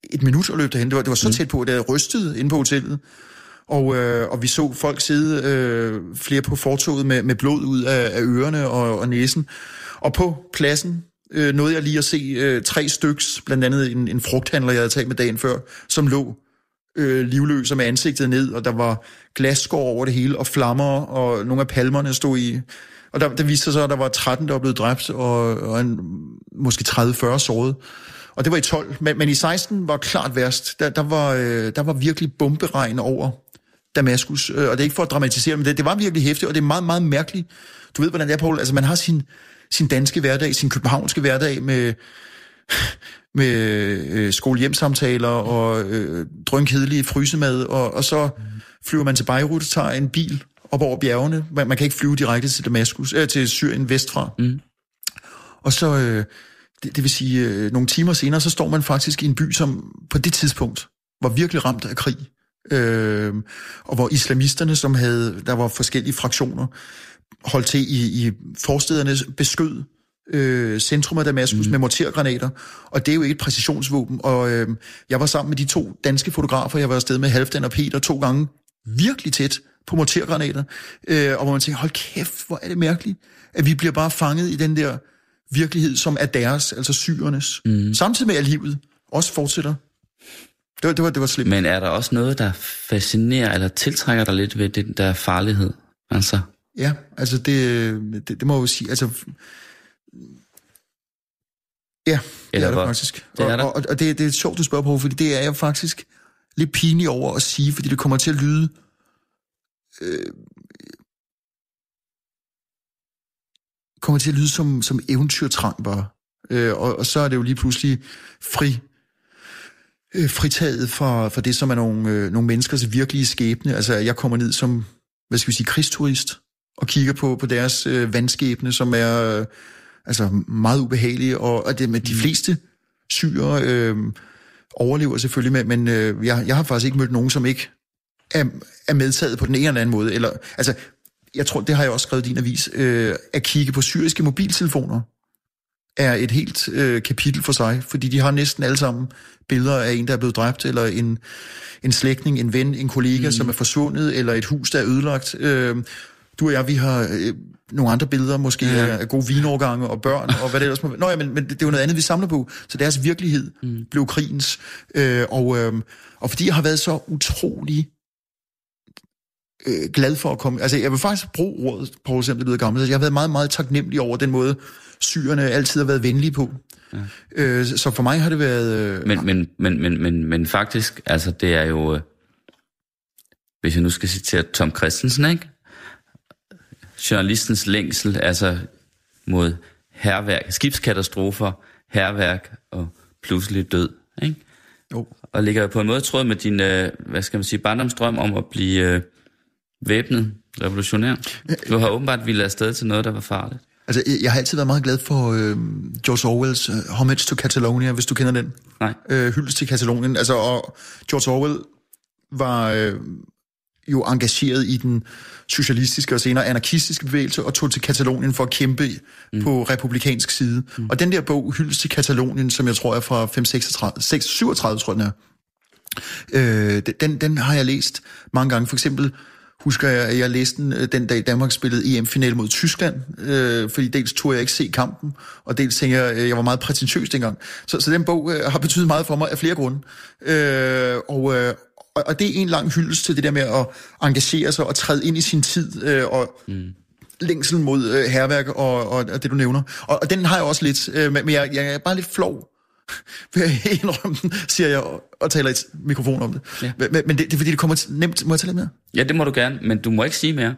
Et minut at løbe derhen. Det var, det var så tæt på, at det rystede inde på hotellet. Og, øh, og vi så folk sidde øh, flere på fortoget med, med blod ud af, af ørerne og, og næsen. Og på pladsen øh, nåede jeg lige at se øh, tre styks, blandt andet en, en frugthandler, jeg havde talt med dagen før, som lå øh, livløse med ansigtet ned, og der var glasskår over det hele, og flammer, og nogle af palmerne stod i... Og der, der viste sig så, at der var 13, der var blevet dræbt, og, og en, måske 30-40 såret. Og det var i 12, men, men i 16 var klart værst. Der, der, var, øh, der var virkelig bomberegn over Damaskus, øh, og det er ikke for at dramatisere, men det, det var virkelig hæftigt, og det er meget, meget mærkeligt. Du ved, hvordan det er, Poul. Altså, man har sin, sin danske hverdag, sin københavnske hverdag med, med øh, skolehjemsamtaler og øh, drønkedelige frysemad, og, og så flyver man til Beirut, tager en bil op over bjergene. Man, man kan ikke flyve direkte til Damaskus, øh, til Syrien vestfra. Mm. Og så, øh, det, det vil sige, øh, nogle timer senere, så står man faktisk i en by, som på det tidspunkt var virkelig ramt af krig. Øh, og hvor islamisterne, som havde, der var forskellige fraktioner, holdt til i, i forstederne, beskød øh, centrum af Damaskus mm. med mortergranater, og det er jo ikke et præcisionsvåben, og øh, jeg var sammen med de to danske fotografer, jeg var afsted med Halvdan og Peter to gange, virkelig tæt på mortergranater, øh, og hvor man tænker, hold kæft, hvor er det mærkeligt, at vi bliver bare fanget i den der virkelighed, som er deres, altså syrernes, mm. samtidig med at livet også fortsætter. Det var, det var, det var slemt. Men er der også noget, der fascinerer eller tiltrækker dig lidt ved den der farlighed? Altså, Ja, altså det, det, det må jeg jo sige. Altså, ja, det Eller er hvad? faktisk. Det er og, der. og, og det, det er sjovt, du spørger på, fordi det er jeg faktisk lidt pinlig over at sige, fordi det kommer til at lyde... Øh, kommer til at lyde som, som eventyrtrang bare. Øh, og, og så er det jo lige pludselig fri, øh, fritaget fra, fra det, som er nogle, øh, nogle menneskers virkelige skæbne. Altså, jeg kommer ned som, hvad skal vi sige, krigsturist, og kigger på, på deres øh, vandskæbne, som er øh, altså meget ubehagelige, og, og det med de fleste syre øh, overlever selvfølgelig med, men øh, jeg, jeg har faktisk ikke mødt nogen, som ikke er, er medtaget på den ene eller anden måde. Eller, altså, jeg tror, det har jeg også skrevet i din avis, øh, at kigge på syriske mobiltelefoner er et helt øh, kapitel for sig, fordi de har næsten alle sammen billeder af en, der er blevet dræbt, eller en, en slægtning, en ven, en kollega, mm. som er forsvundet, eller et hus, der er ødelagt. Øh, du og jeg, vi har øh, nogle andre billeder, måske ja. af, gode vinårgange og børn, og hvad det ellers må. Nå ja, men, men det, det er jo noget andet, vi samler på. Så deres virkelighed mm. blev krigens. Øh, og, øh, og fordi jeg har været så utrolig øh, glad for at komme... Altså, jeg vil faktisk bruge ordet, på eksempel, det lyder gammelt. Altså, Jeg har været meget, meget taknemmelig over den måde, syrerne altid har været venlige på. Ja. Øh, så for mig har det været... Øh, men, men, men, men, men, men faktisk, altså det er jo, øh, hvis jeg nu skal citere Tom Christensen, ikke? Journalistens længsel, altså mod herværk, skibskatastrofer, herværk og pludselig død, ikke? Jo. Og ligger på en måde tråd med din, øh, hvad skal man sige, barndomsdrøm om at blive øh, væbnet revolutionær. Du har åbenbart ville afsted til noget, der var farligt. Altså, jeg- har altid været meget glad for øh, George Orwells uh, Homage to Catalonia, hvis du kender den. Nej. Øh, hyldest til Katalonien. Altså, og George Orwell var øh, jo engageret i den socialistiske og senere anarkistiske bevægelse, og tog til Katalonien for at kæmpe mm. på republikansk side. Mm. Og den der bog, Hyldest til Katalonien, som jeg tror er fra 536, 6, 37, tror jeg den er, øh, den, den har jeg læst mange gange. For eksempel husker jeg, at jeg læste den, øh, den dag Danmark spillede EM-finale mod Tyskland, øh, fordi dels turde jeg ikke se kampen, og dels tænkte jeg, at jeg var meget prætentiøs dengang. Så, så den bog øh, har betydet meget for mig af flere grunde. Øh, og, øh, og det er en lang hyldest til det der med at engagere sig og træde ind i sin tid, øh, og mm. længsel mod øh, herværk og, og, og det, du nævner. Og, og den har jeg også lidt, øh, men jeg, jeg er bare lidt flov [laughs] vil jeg indrømme den, siger jeg, og, taler i et mikrofon om det. Ja. Men, men det, det er fordi, det kommer nemt. Må jeg tage lidt mere? Ja, det må du gerne, men du må ikke sige mere.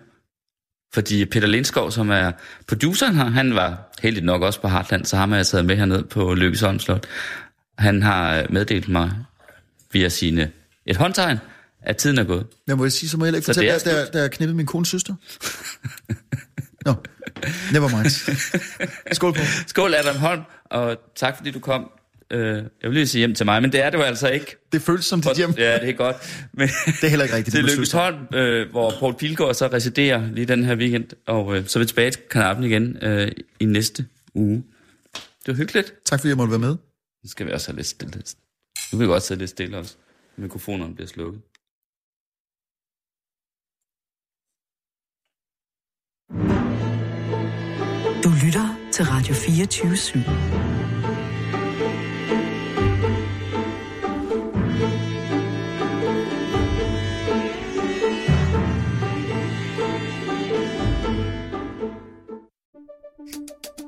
Fordi Peter Lindskov, som er produceren her, han var heldigt nok også på Hartland, så har jeg taget med herned på Lykkesholm Slot. Han har meddelt mig via sine et håndtegn, at tiden er gået. Men må jeg sige, så må jeg ikke fortælle, at der, der er knippet min kones søster? [laughs] Nå, no. never mind. [laughs] Skål på. Skål Adam Holm, og tak fordi du kom. Øh, jeg vil lige sige hjem til mig, men det er det jo altså ikke. Det føles som dit hjem. Ja, det er godt. Men det er heller ikke rigtigt. [laughs] det er Lykkesholm, øh, hvor Paul Pilgaard så residerer lige den her weekend, og øh, så er vi tilbage til kanappen igen øh, i næste uge. Det var hyggeligt. Tak fordi jeg måtte være med. Nu skal vi også have lidt stille. Nu vil vi godt sidde lidt stille også. Mikrofonerne bliver slukket. Du lytter til Radio 24 /7.